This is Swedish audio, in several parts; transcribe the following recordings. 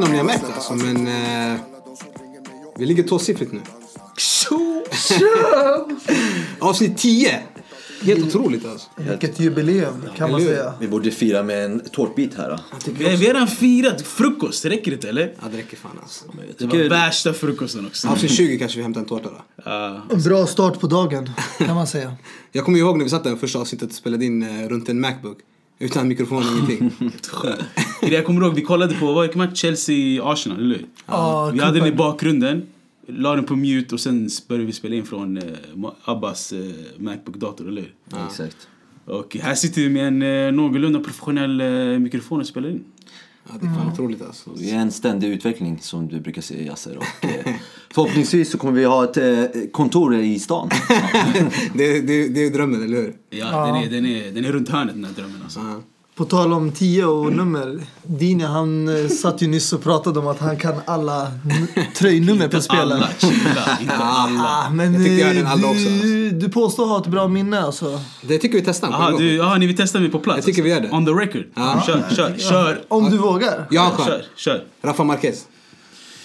inte om ni har märkt det alltså, men eh, vi ligger tvåsiffrigt nu. Avsnitt 10! Helt otroligt alltså. Vilket jubileum kan man säga. Vi borde fira med en tårtbit här. Då. Vi har vi har redan firat frukost, räcker det inte eller? Ja, det räcker fan alltså. Det var värsta frukosten också. Avsnitt 20 kanske vi hämtar en tårta då. En bra start på dagen kan man säga. Jag kommer ihåg när vi satt där första avsnittet och spelade in eh, runt en Macbook. Utan mikrofon och ingenting. Jag kommer ihåg, vi kollade på, vad det, Chelsea-Arsenal, eller hur? Ja, Vi hade den i bakgrunden, la den på mute och sen började vi spela in från eh, Abbas eh, Macbook-dator, eller hur? Exakt. Och här sitter vi med en eh, någorlunda professionell eh, mikrofon och spelar in. Ja, det är fan otroligt alltså. Vi är en ständig utveckling som du brukar säga Yasser. Och, eh, förhoppningsvis så kommer vi ha ett eh, kontor i stan. det, det, det är drömmen, eller hur? Ja, Den, är, den, är, den är runt hörnet den här drömmen alltså. Ja. På tal om 10 och nummer. Dini han eh, satt ju nyss och pratade om att han kan alla tröjnummer på Inte alla, spelare. chilla, inte alla. Ah, men Jag tyckte jag eh, hade alla också, du, du påstår ha ett bra minne alltså. Det tycker vi testar en Aha, du, aha, ni vill testa mig på plats? Jag tycker vi gör det. On the record? Ja. Kör, kör, kör. Om du vågar. Jag har en Kör, kör. Rafa Marquez.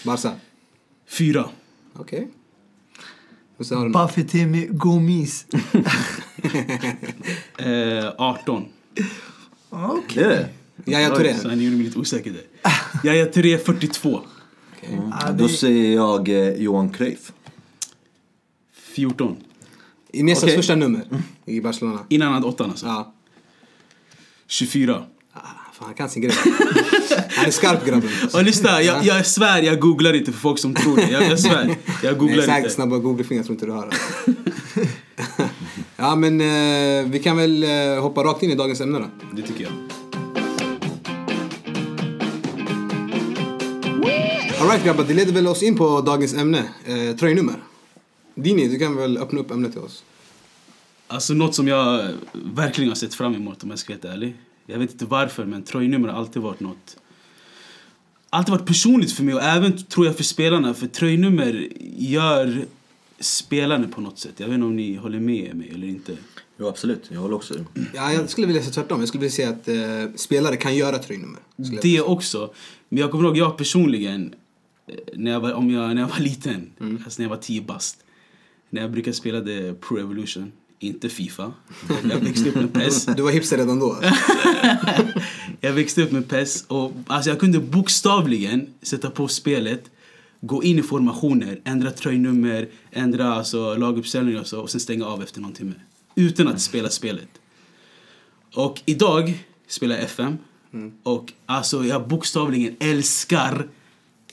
Barca. Fyra. Okej. Och så har Gomis. Eh, 18. Det är det? Yahya Touré. Så han gjorde mig lite osäker där. Yahya Touré 42. Ah, Då det, säger jag eh, Johan Cruyff. 14. Iniestas Okej. första nummer i Barcelona. Innan han hade åttan alltså. Ja. 24. Ah, fan, han kan sin grej. Han är skarp grabben. Och lyssna, jag, jag svär jag googlar inte för folk som tror det. Jag, jag svär. Jag Nej, googlar säkert inte. snabba googlefingrar tror inte du har. ja men eh, vi kan väl eh, hoppa rakt in i dagens ämne då. Det tycker jag. Alright grabbar, det leder väl oss in på dagens ämne. Eh, tröjnummer. Dini, du kan väl öppna upp ämnet till oss? Alltså något som jag verkligen har sett fram emot om jag ska vara helt ärlig. Jag vet inte varför men tröjnummer har alltid varit något alltid varit personligt för mig och även tror jag för spelarna för tröjnummer gör spelarna på något sätt. Jag vet inte om ni håller med mig eller inte. Jo absolut, jag håller också. Ja, jag skulle vilja säga tvärtom. Jag skulle vilja säga att eh, spelare kan göra tröjnummer. Det också. Men jag kommer ihåg jag personligen eh, när jag var, om jag, när jag var liten, alltså när jag var 10 bast. När jag brukade spela det Pro Evolution, inte Fifa. Jag växte upp med PES. Du var hipster redan då? Alltså. Jag växte upp med PES och alltså jag kunde bokstavligen sätta på spelet, gå in i formationer, ändra tröjnummer, ändra alltså laguppställningar och så och sen stänga av efter någon timme. Utan att spela spelet. Och idag spelar jag FM och alltså jag bokstavligen älskar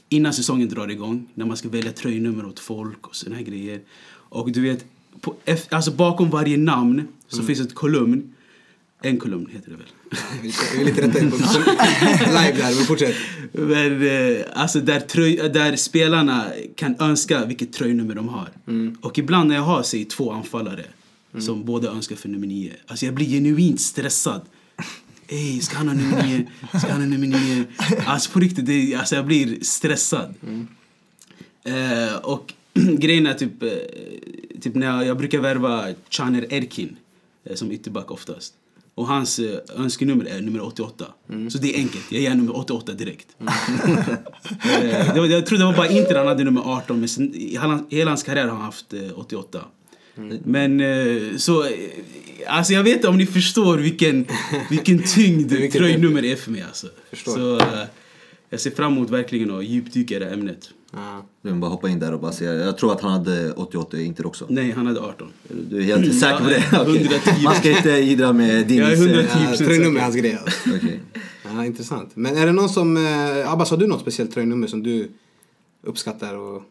innan säsongen drar igång när man ska välja tröjnummer åt folk och såna här grejer. Och du vet, på, alltså bakom varje namn så finns ett kolumn. En kolumn heter det väl? Jag vill inte rätta dig på live där, men fortsätt. Men, eh, alltså där, tröj, där spelarna kan önska vilket tröjnummer de har. Och ibland när jag har säg, två anfallare som båda önskar för nummer nio. Alltså jag blir genuint stressad. Ey, ska han ha nummer nio? Ska han ha nummer nio? Alltså på riktigt, det, alltså jag blir stressad. Eh, och grejen är typ, eh, typ när jag, jag brukar värva Caner Erkin som ytterback oftast. Och hans eh, önskenummer är nummer 88. Så det är enkelt, jag ger nummer 88 direkt. eh, det var, jag trodde det var bara Inter han hade nummer 18 men sen, i hela, hela hans karriär har han haft eh, 88. Men eh, så, eh, alltså jag vet inte om ni förstår vilken, vilken tyngd tröjnummer är för mig alltså. Förstår. Så eh, jag ser fram emot verkligen att djupdyka i det här ämnet. Ja. Jag vill bara hoppa in där och bara säga, jag tror att han hade 88 i Inter också. Nej, han hade 18. Du är helt säker på det? 110. Man ska inte idra med din Jag är 110. Ja, tröjnummer är hans grej. Alltså. Okej. Ja, intressant. Men är det någon som... Eh, Abbas, har du något speciellt tröjnummer som du uppskattar? Och...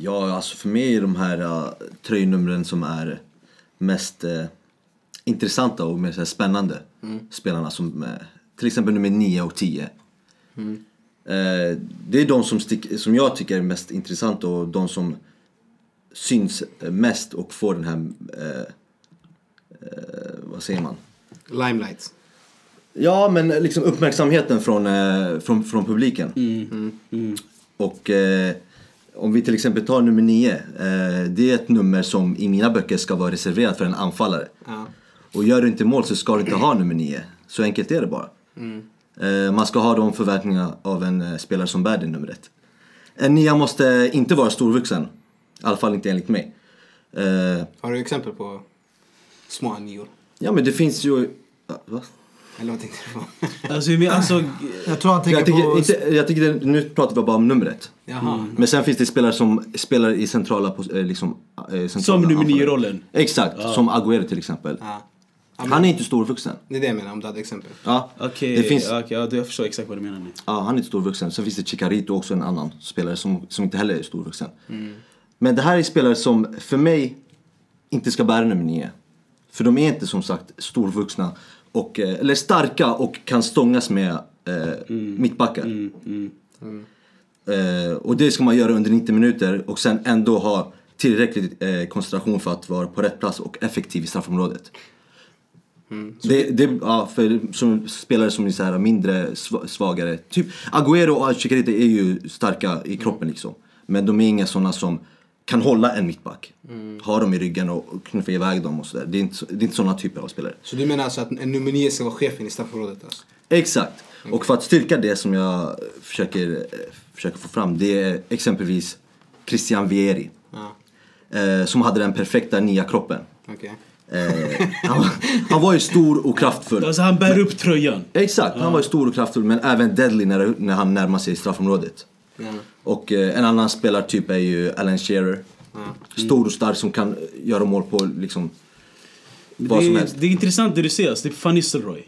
Ja, alltså för mig är de här uh, tröjnumren som är mest eh, intressanta och här, spännande spelarna som eh, till exempel nummer 9 och 10. Eh, det är de som, stick, som jag tycker är mest intressanta och de som syns eh, mest och får den här, eh, eh, vad säger man? Limelight. Ja, men liksom uppmärksamheten från, från, från publiken. Och eh, om vi till exempel tar nummer 9. Eh, det är ett nummer som i mina böcker ska vara reserverat för en anfallare. Ja. Och gör du inte mål så ska du inte ha nummer 9. Så enkelt är det bara. Eh, man ska ha de förväntningarna av en eh, spelare som bär det numret. En nia måste inte vara storvuxen. I alla fall inte enligt mig. Eh, Har du exempel på små nior? ja men det finns ju... Ah, Va? Eller vad tänkte du på? Alltså, men, alltså, Jag tror han tänker Jag tycker, på... inte, jag tycker nu pratar vi bara om numret. Jaha. Men sen finns det spelare som spelar i centrala, eh, liksom, eh, centrala som nummer nio-rollen. Exakt, som Agüero till exempel. Ja. Han är inte storvuxen. Det är det jag menar, om du hade exempel. Ja, Okej, det finns, okej, ja, jag förstår exakt vad du menar nu. ja, han är inte storvuxen. Sen finns det Chicarito också, en annan spelare som, som inte heller är storvuxen. Men det här är spelare som för mig inte ska bära nummer nio. För de är inte som sagt storvuxna, och, eh, eller starka och kan stångas med eh, mittbackar. Eh, och det ska man göra under 90 minuter och sen ändå ha tillräcklig eh, koncentration för att vara på rätt plats och effektiv i straffområdet. Det, det, ja, för som spelare som är så här mindre sva- svagare, typ Agüero och Chicarita är ju starka i kroppen liksom. Men de är inga sådana som kan hålla en mittback. Ha dem i ryggen och och knuffa iväg dem och sådär. Det är inte, så- det är inte sådana typer av spelare. Så du menar alltså att en nummer nio ska vara chefen i straffområdet? Alltså? Exakt. Och för att styrka det som jag försöker, eh, försöker få fram, det är exempelvis Christian Vieri. Ja, Eh, som hade den perfekta nya kroppen. okej. Eh, han, han var ju stor och kraftfull. Alltså han bär upp tröjan. Exakt, han var ju stor och kraftfull men även deadly när, när han närmar sig straffområdet. Ja. Och eh, en annan spelartyp är ju Alan Shearer. Stor och stark som kan göra mål på liksom vad det, som är, helst. det är intressant det du säger, alltså, det är Van Nistelrooy.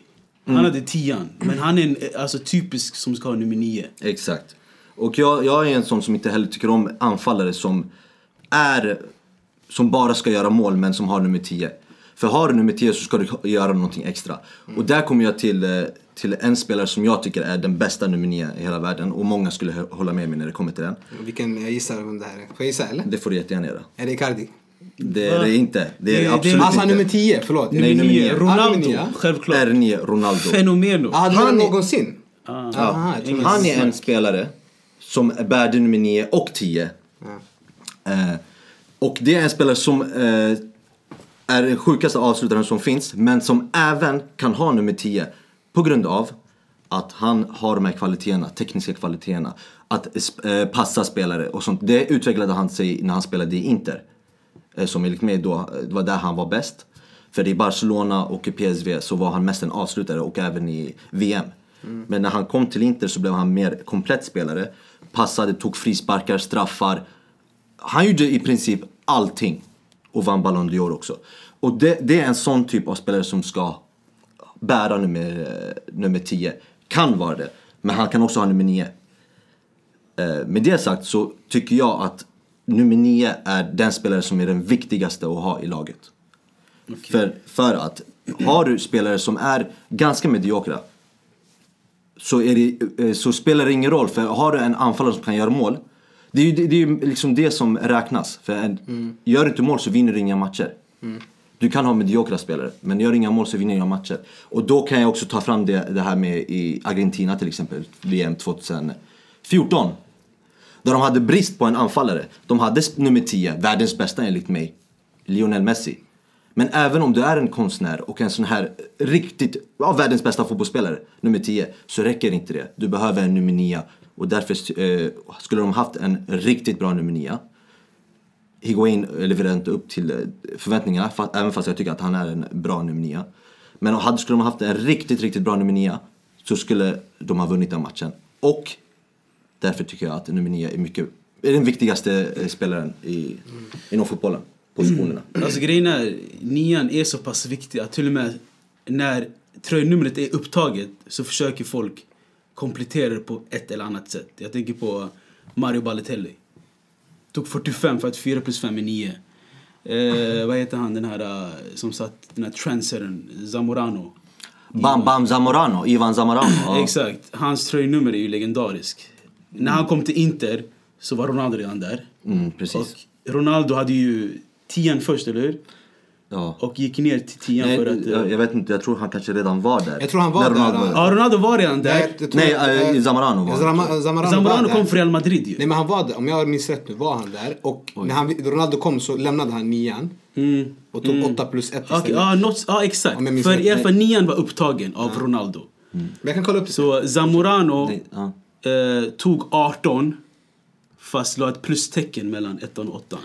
Han hade tian, men han är en, alltså, typisk som ska ha nummer nio. Exakt. Och jag, jag är en sån som inte heller tycker om anfallare som är som bara ska göra mål men som har nummer 10. För har du nummer 10 så ska du göra någonting extra. Och där kommer jag till, eh, till en spelare som jag tycker är den bästa nummer 9 i hela världen. Och många skulle hålla med mig när det kommer till den. Vilken, jag gissar vem det här är. Får jag gissa eller? Det får du jättegärna göra. Är det Icardi? Det är det inte. Det är Det- det- absolut Alltså han är inte. nummer 10, förlåt. Nej, nummer nio. Ronaldo, nummer nio. självklart. R9 Ronaldo. Fenomeno. Ah, Han han är- någonsin? Ah. Aha, det. Han är en spelare som bär det nummer 9 och 10. Eh, och det är en spelare som eh, är den sjukaste avslutaren som finns men som även kan ha nummer 10 på grund av att han har de här kvaliteterna, tekniska kvaliteterna. Att eh, passa spelare och sånt. Det utvecklade han sig när han spelade i Inter. Eh, som enligt mig då, eh, det var där han var bäst. För i Barcelona och i PSV så var han mest en avslutare och även i VM. Men när han kom till Inter så blev han mer komplett spelare. Passade, tog frisparkar, straffar. Han gjorde i princip allting. Och vann Ballon d'Or också. Och det, det är en sån typ av spelare som ska bära nummer, eh, nummer 10. Kan vara det. Men han kan också ha nummer 9. Eh, med det sagt så tycker jag att nummer 9 är den spelare som är den viktigaste att ha i laget. För, för att har du spelare som är ganska mediokra så, det, eh, så spelar det ingen roll. För har du en anfallare som kan göra mål. Det är ju det, det, är liksom det som räknas. För en, Gör du inte mål så vinner du inga matcher. Du kan ha mediokra spelare, men gör inga mål så vinner du inga matcher. Och då kan jag också ta fram det, det här med i Argentina till exempel, VM 2014. Där de hade brist på en anfallare. De hade nummer 10, världens bästa enligt mig, Lionel Messi. Men även om du är en konstnär och en sån här riktigt, ja, världens bästa fotbollsspelare, nummer 10, så räcker inte det. Du behöver en nummer 9. Och därför eh, skulle de haft en riktigt bra nummer 9. Higuain levererade inte upp till eh, förväntningarna, fast, även fast jag tycker att han är en bra nummer 9. Men hade, skulle de haft en riktigt, riktigt bra nummer 9 så skulle de ha vunnit den matchen. Och därför tycker jag att nummer 9 är, mycket, är den viktigaste eh, spelaren i, mm. inom fotbollen. Positionerna. Mm. Alltså grejen är, nian är så pass viktig att till och med när tröjnumret är upptaget så försöker folk komplettera det på ett eller annat sätt. Jag tänker på Mario Balotelli. Tog 45 för att 4 plus 5 är 9. Eh, vad heter han den här eh, som satt, den här trendsettern, Zamorano. Bam Bam Zamorano, Ivan Zamorano. Ja. Exakt, hans tröjnummer är ju legendarisk. När han kom till Inter så var Ronaldo redan där. Mm, precis. Och Ronaldo hade ju tian först, eller hur? Ja. Och gick ner till tian Nej, för att... eh, jag, jag vet inte, jag tror han kanske redan var där. Jag tror han var När där, Ronaldo- ja. Ja, Ronaldo var redan där. Nej, jag tror- Nej, eh, Zamorano var Zamorano, Zamorano var kom från Real Madrid ju. Nej men han var där, om jag minns rätt nu var han där och när han, Ronaldo kom så lämnade han nian Mm. och tog 8 plus 1 Okej, istället. ja, något, ja exakt. Om jag För rätt, i alla fall nej. nian var upptagen av Ronaldo. Men jag kan kolla upp det. Så Zamorano Nej, ja. eh, tog 18 fast la ett plustecken mellan ettan och åttan.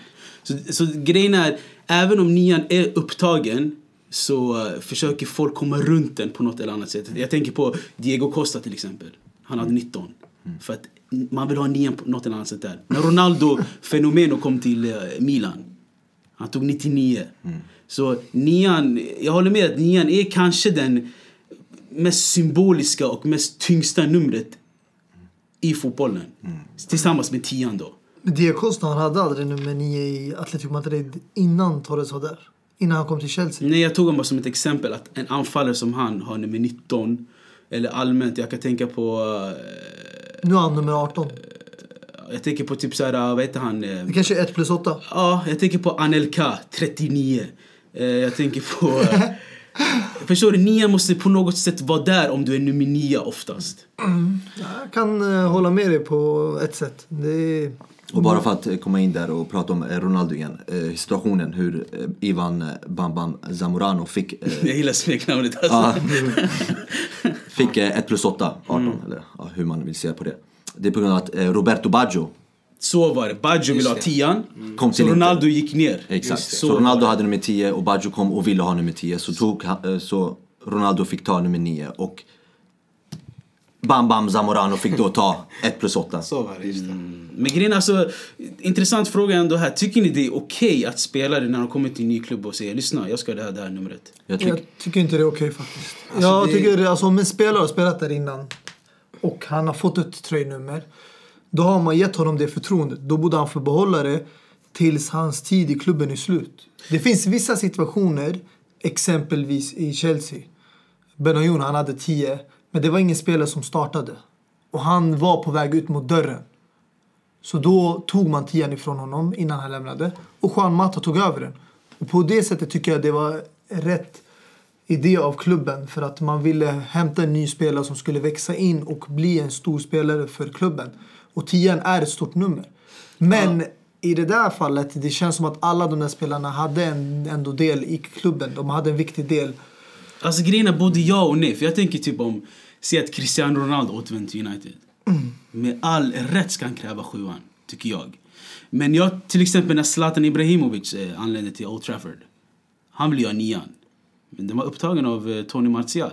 Så, så grejen är, även om nian är upptagen så eh, försöker folk komma runt den på något eller annat sätt. Jag tänker på Diego Costa till exempel. Han hade 19. För att man vill ha nian på något eller annat sätt där. När Ronaldo Fenomeno kom till eh, Milan. Han tog 99. Så nian, jag håller med att nian är kanske den mest symboliska och mest tyngsta numret i fotbollen. Tillsammans med tian då. Costa han hade aldrig nummer nio i Atletico Madrid innan Torres var där. Innan han kom till Chelsea. Nej, jag tog honom bara som ett exempel att en anfallare som han har nummer 19. Eller allmänt, jag kan tänka på... eh, Nu har han nummer 18. Jag tänker på typ såhär, vad heter han? eh, Det kanske är 1 plus 8. Ja, jag tänker på Anelka, 39. Eh, Jag tänker på... eh, Förstår du? Nia måste på något sätt vara där om du är nummer nio oftast. Jag kan eh, hålla med dig på ett sätt. Det är... Och bara för att eh, komma in där och prata om eh, Ronaldo igen. Eh, situationen hur eh, Ivan eh, Bam Bam Zamorano fick, eh, Jag gillar smeknamnet alltså. fick eh, 1 plus 8, 18 eller ja, hur man vill se på det. Det är på grund av att Roberto Baggio Så var det. Baggio ville ha tian. kom till Så. Ronaldo gick ner. Exakt. Så, Så Ronaldo hade nummer 10 och Baggio kom och ville ha nummer 10. Så, tog, så Ronaldo fick ta nummer 9 och Bam Bam Zamorano fick då ta 1 plus 8. Så var det, just det. Men grejen är alltså, intressant fråga ändå här. Tycker ni det är okej att spelare när de kommer till en ny klubb och säger lyssna, jag ska ha det här, det här numret. Jag tycker, Jag tycker inte det är okej faktiskt. jag det- tycker alltså, om en spelare har spelat där innan och han har fått ett tröjnummer. Då har man gett honom det förtroendet. Då borde han få behålla det tills hans tid i klubben är slut. Det finns vissa situationer, exempelvis i Chelsea. Benayoun, han hade 10, men det var ingen spelare som startade. Och han var på väg ut mot dörren. Så då tog man tian ifrån honom innan han lämnade. Och Juan Mata tog över den. Och på det sättet tycker jag det var rätt idé av klubben. För att man ville hämta en ny spelare som skulle växa in och bli en stor spelare för klubben. Och tian är ett stort nummer. Men i det där fallet, det känns som att alla de där spelarna hade en ändå del i klubben. De hade en viktig del. Alltså grejen är både ja och nej. För jag tänker typ om, se att Cristiano Ronaldo återvänder till United. Med all rätt ska han kräva sjuan, tycker jag. Men jag, till exempel när Zlatan Ibrahimovic eh, anlände till Old Trafford. Han ville ju ha nian. Men den var upptagen av eh, Tony Martial.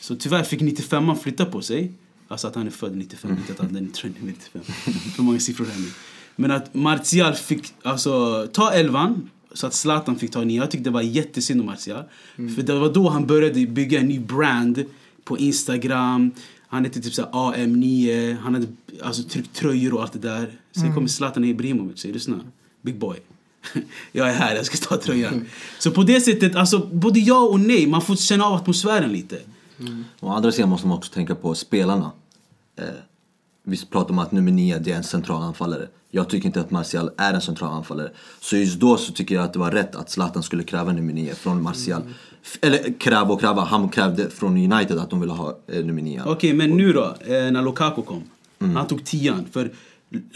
Så tyvärr fick 95 flytta på sig. Alltså att han är född 95, inte att han är trend 95. För många siffror här nu. Men att Martial fick alltså, ta elvan så att Zlatan fick ta nian. Jag tyckte det var jättesynd om Martial. För det var då han började bygga en ny brand på Instagram. Han hette typ såhär AM9. Han hade alltså, tryckt tröjor och allt det där. Sen kommer Zlatan Ibrahimovic och säger lyssna, big boy. jag är här, jag ska ta tröjan. Så på det sättet, alltså både ja och nej. Man får känna av atmosfären lite. Å andra sidan måste man också tänka på spelarna. Eh, vi pratar om att nummer 9 det är en central anfallare. Jag tycker inte att Martial är en central anfallare. Så just då så tycker jag att det var rätt att Zlatan skulle kräva nummer 9 från Martial. F- Eller kräva och kräva, han krävde från United att de ville ha eh, nummer 9. Okej, men nu då, eh, när Lukaku kom. Han tog tian. För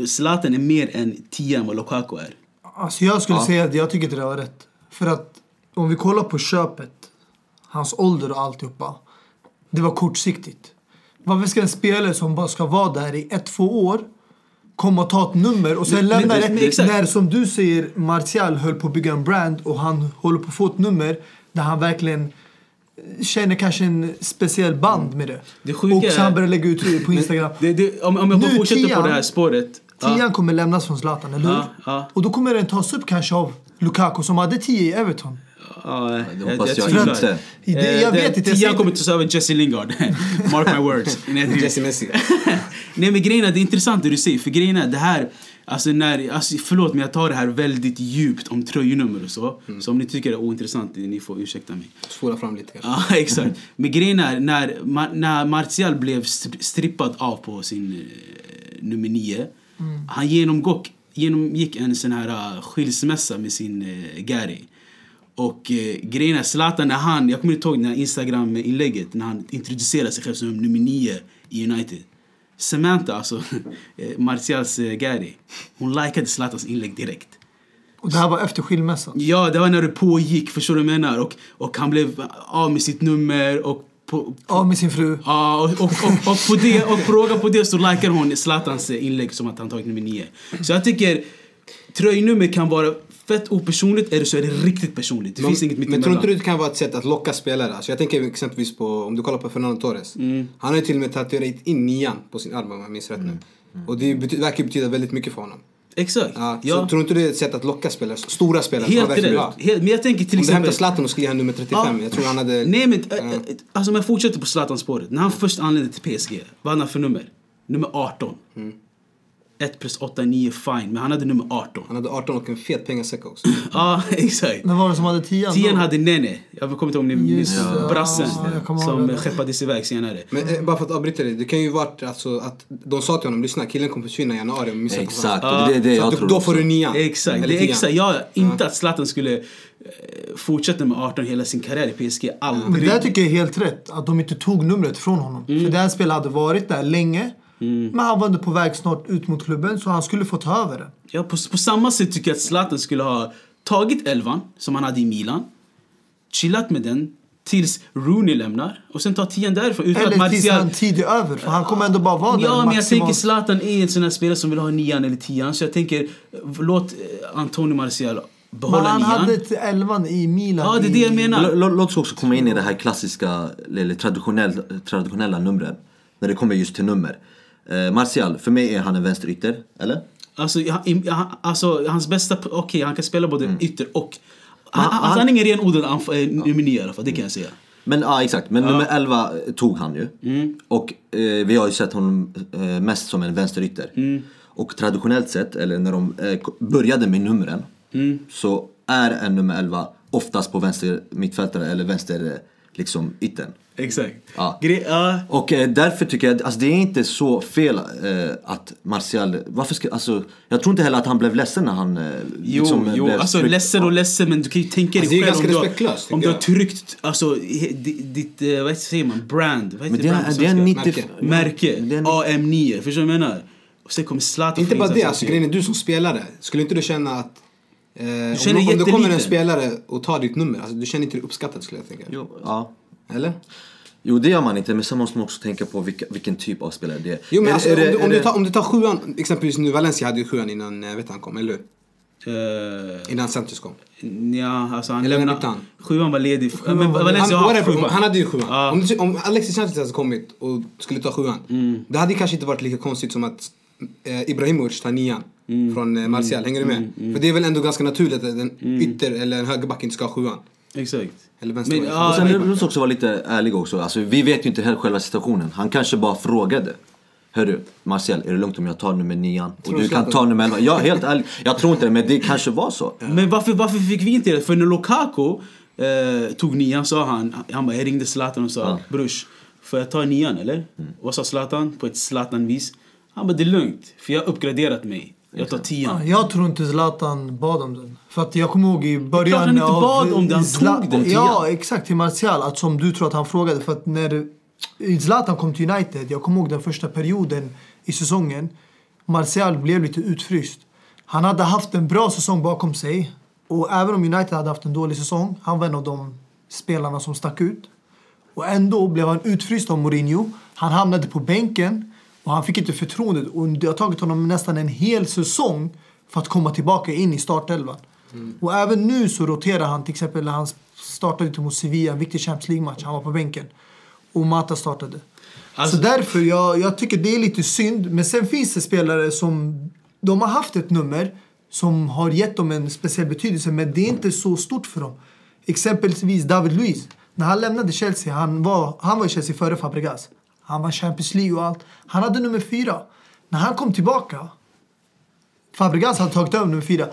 Zlatan är mer än tian vad Lukaku är. Alltså jag skulle Ja. säga att jag tycker inte det var rätt. För att om vi kollar på köpet, hans ålder och alltihopa. Det var kortsiktigt. Varför ska en spelare som bara ska vara där i ett, två år komma och ta ett nummer och sen Men- lämna men- det? men. När som du säger, Martial höll på att bygga en brand och han håller på att få ett nummer där han verkligen eh, känner kanske en speciell band med det. Det sjuka och så han börjar lägga ut det på Instagram. Det, det, om, om jag Nu, fortsätter på tian- det här spåret. Tian kommer lämnas från Zlatan, eller hur? Ja, ja. Och då kommer den tas upp kanske av Lukaku som hade 10 i Everton. Ja, det hoppas jag tvivlar. inte. I det- jag vet inte, jag Tian kommer ta över Jesse Lingard. Mark my words. Jesse Messi. Nej men grejen är, det är intressant det du säger. För grejen är, det här... Alltså när, alltså förlåt men jag tar det här väldigt djupt om tröjnummer och så. Så om ni tycker det är ointressant, ni får ursäkta mig. Spola fram lite kanske. Ja, exakt. Men grejen är, när, när Martial blev stri- strippad av på sin eh, nummer nio. Han genomgick, genomgick en sån här uh, skilsmässa med sin eh, Gary. Och eh, grejen är, Zlatan när han, jag kommer inte ihåg när Instagram-inlägget, när han introducerade sig själv som nummer nio i United. Samantha, alltså eh, Martials eh, Gary, hon likade Zlatans inlägg direkt. Och det här var efter skilmässan. Ja, det var när det pågick, förstår du vad jag menar? Och, och han blev av med sitt nummer och på, Ja, med sin fru. Ja, och, och, och, och, på det, och på råga på det så likar hon Zlatans inlägg som att han tagit nummer nio. Så jag tycker tröjnummer kan vara fett opersonligt eller så är det riktigt personligt. Det Men, finns inget men tror mittemellan. inte du det kan vara ett sätt att locka spelare? Alltså jag tänker exempelvis på, om du kollar på Fernando Torres. Mm. Han har ju till och med tatuerat in nian på sin arm om jag minns rätt nu. Och det bety- verkar betyda väldigt mycket för honom. Exakt. Ja, Ja. Så tror inte det är ett sätt att locka spelare? Stora spelare han Helt rätt. Helt, men jag tänker till Om du hämtar exempel... Zlatan och skulle honom nummer 35, Ja. jag tror han hade... Nej men, äh, äh, alltså om jag fortsätter på Zlatan-spåret. När han först anlände till PSG, vad hade han för nummer? Nummer 18. 1 plus 8 är 9, fine. Men han hade nummer 18. Han hade 18 och en fet pengasäck också. Ja, exakt. Men var det som hade tian? Tian då? hade Nene. Jag kommer inte ihåg om ni minns det. brassen. Ja, som det. skeppades iväg senare. Men eh, bara för att avbryta dig, det kan ju varit alltså, att de sa till honom, lyssna killen kommer försvinna i januari om missar Exakt, kontrakt." och det är det Så jag du, tror då får du nian. Exakt, Eller det är exakt. Jag inte att Zlatan skulle eh, fortsätta med 18 hela sin karriär i PSG. Men Aldrig. det där tycker jag är helt rätt. Att de inte tog numret från honom. Mm. För den spelaren hade varit där länge. Men han var ändå på väg snart ut mot klubben så han skulle få ta över den. Ja, på, på samma sätt tycker jag att Zlatan skulle ha tagit elvan som han hade i Milan. Chillat med den tills Rooney lämnar. Och sen ta tian därifrån. Utan att Eller tills Martial... han tid är över. För han kommer ändå bara vara där Ja, men jag maximalt. tänker Zlatan är en sån här spelare som vill ha nian eller tian. Så jag tänker, låt eh, Antonio Martial Men behålla han nian. hade elvan i Milan. Ja, det är det jag menar. Lå- lå- Låt oss också komma in i det här klassiska, eller traditionell, traditionella numren. När det kommer just till nummer. Eh, Martial, för mig är han en vänsterytter, eller? Alltså, han, alltså hans bästa... Okej, han kan spela både Mm. ytter och... Han, han- han, han är ingen renodlad eh, nummer i alla fall, det kan jag säga. Men ja, exakt. Men nummer 11 tog han ju. Och eh, vi har ju sett honom eh, mest som en vänsterytter. Och traditionellt sett, eller när de eh, började med numren, så är en nummer 11 oftast på vänster mittfältare eller vänster eh, liksom yttern. Exakt. Ja. Gre- ja. Och eh, därför tycker jag, alltså det är inte så fel eh, att Martial, varför ska, alltså jag tror inte heller att han blev ledsen när han eh, Jo, liksom, jo blev alltså tryckt. ledsen och ledsen men du kan ju tänka dig Alltså, det är själv om du har- Om du har tryckt, alltså ditt, eh, vad säger man, brand? Vad heter Men det brand är, det är svenska? 90... Märke. Märke, Det är en- AM9, förstår du vad jag menar? Och sen kommer Zlatan Inte bara det, alltså grejen är du som spelare, skulle inte du känna att eh, om, känner om det kommer en spelare och tar ditt nummer, alltså, du känner inte dig uppskattad skulle jag tänka. Jo, ja. Eller? Jo det gör man inte, men sen måste man också tänka på vilka, vilken typ av spelare det är. Jo men är, alltså, är det- om, du, om, du tar, om du tar sjuan, exempelvis nu Valencia hade ju sjuan innan eh, vet han kom, eller hur? Eh, Innan Santos kom. Ja, alltså han Eller lämnade... han? Sjuan var ledig. Sjuan men Valencia Han, har whatever, sjuan. han hade ju sjuan. Ja. Om, du- om Alexis Sanchez hade kommit och skulle ta sjuan. Mm. Det hade kanske inte varit lika konstigt som att eh, Ibrahimovic tar nian Mm. från eh, Martial. Hänger du med? För det är väl ändå ganska naturligt att en ytter eller en högerback inte ska ha sjuan. Exakt. Eller Men, ja, och sen men- oss också vara lite ärliga också. Alltså, vi vet ju inte helt själva situationen. Han kanske bara frågade. Hörru, Martial, är det lugnt om jag tar nummer nian? Och du kan ta nummer 11. Ja, helt ärligt. Jag tror inte det, men det kanske var så. Men varför, varför fick vi inte det? För när Lukaku eh, tog nian sa han, han bara, jag ringde Zlatan och sa Ja. brors, får jag ta nian eller? Vad sa Zlatan på ett Zlatan-vis? Han bara, det är lugnt, för jag har uppgraderat mig. Jag tar Ja, tian. jag tror inte Zlatan bad om den. För att jag kommer ihåg i början han inte bad om det, han Zla- tog den Ja, exakt. Till Martial. Att som du tror att han frågade. För att när Zlatan kom till United, jag kommer ihåg den första perioden i säsongen. Martial blev lite utfryst. Han hade haft en bra säsong bakom sig. Och även om United hade haft en dålig säsong, han var en av de spelarna som stack ut. Och ändå blev han utfryst av Mourinho. Han hamnade på bänken och han fick inte förtroendet. Och det har tagit honom nästan en hel säsong för att komma tillbaka in i startelvan. Och även nu så roterar han till exempel när han startade lite mot Sevilla, en viktig Champions League-match. Han var på bänken. Och Mata startade. Alltså- så därför, jag, jag tycker det är lite synd. Men sen finns det spelare som, de har haft ett nummer som har gett dem en speciell betydelse. Men det är inte så stort för dem. Exempelvis David Luiz. När han lämnade Chelsea, han var, han var i Chelsea före Fabregas. Han var Champions League och allt. Han hade nummer fyra. När han kom tillbaka, Fabregas hade tagit över nummer fyra.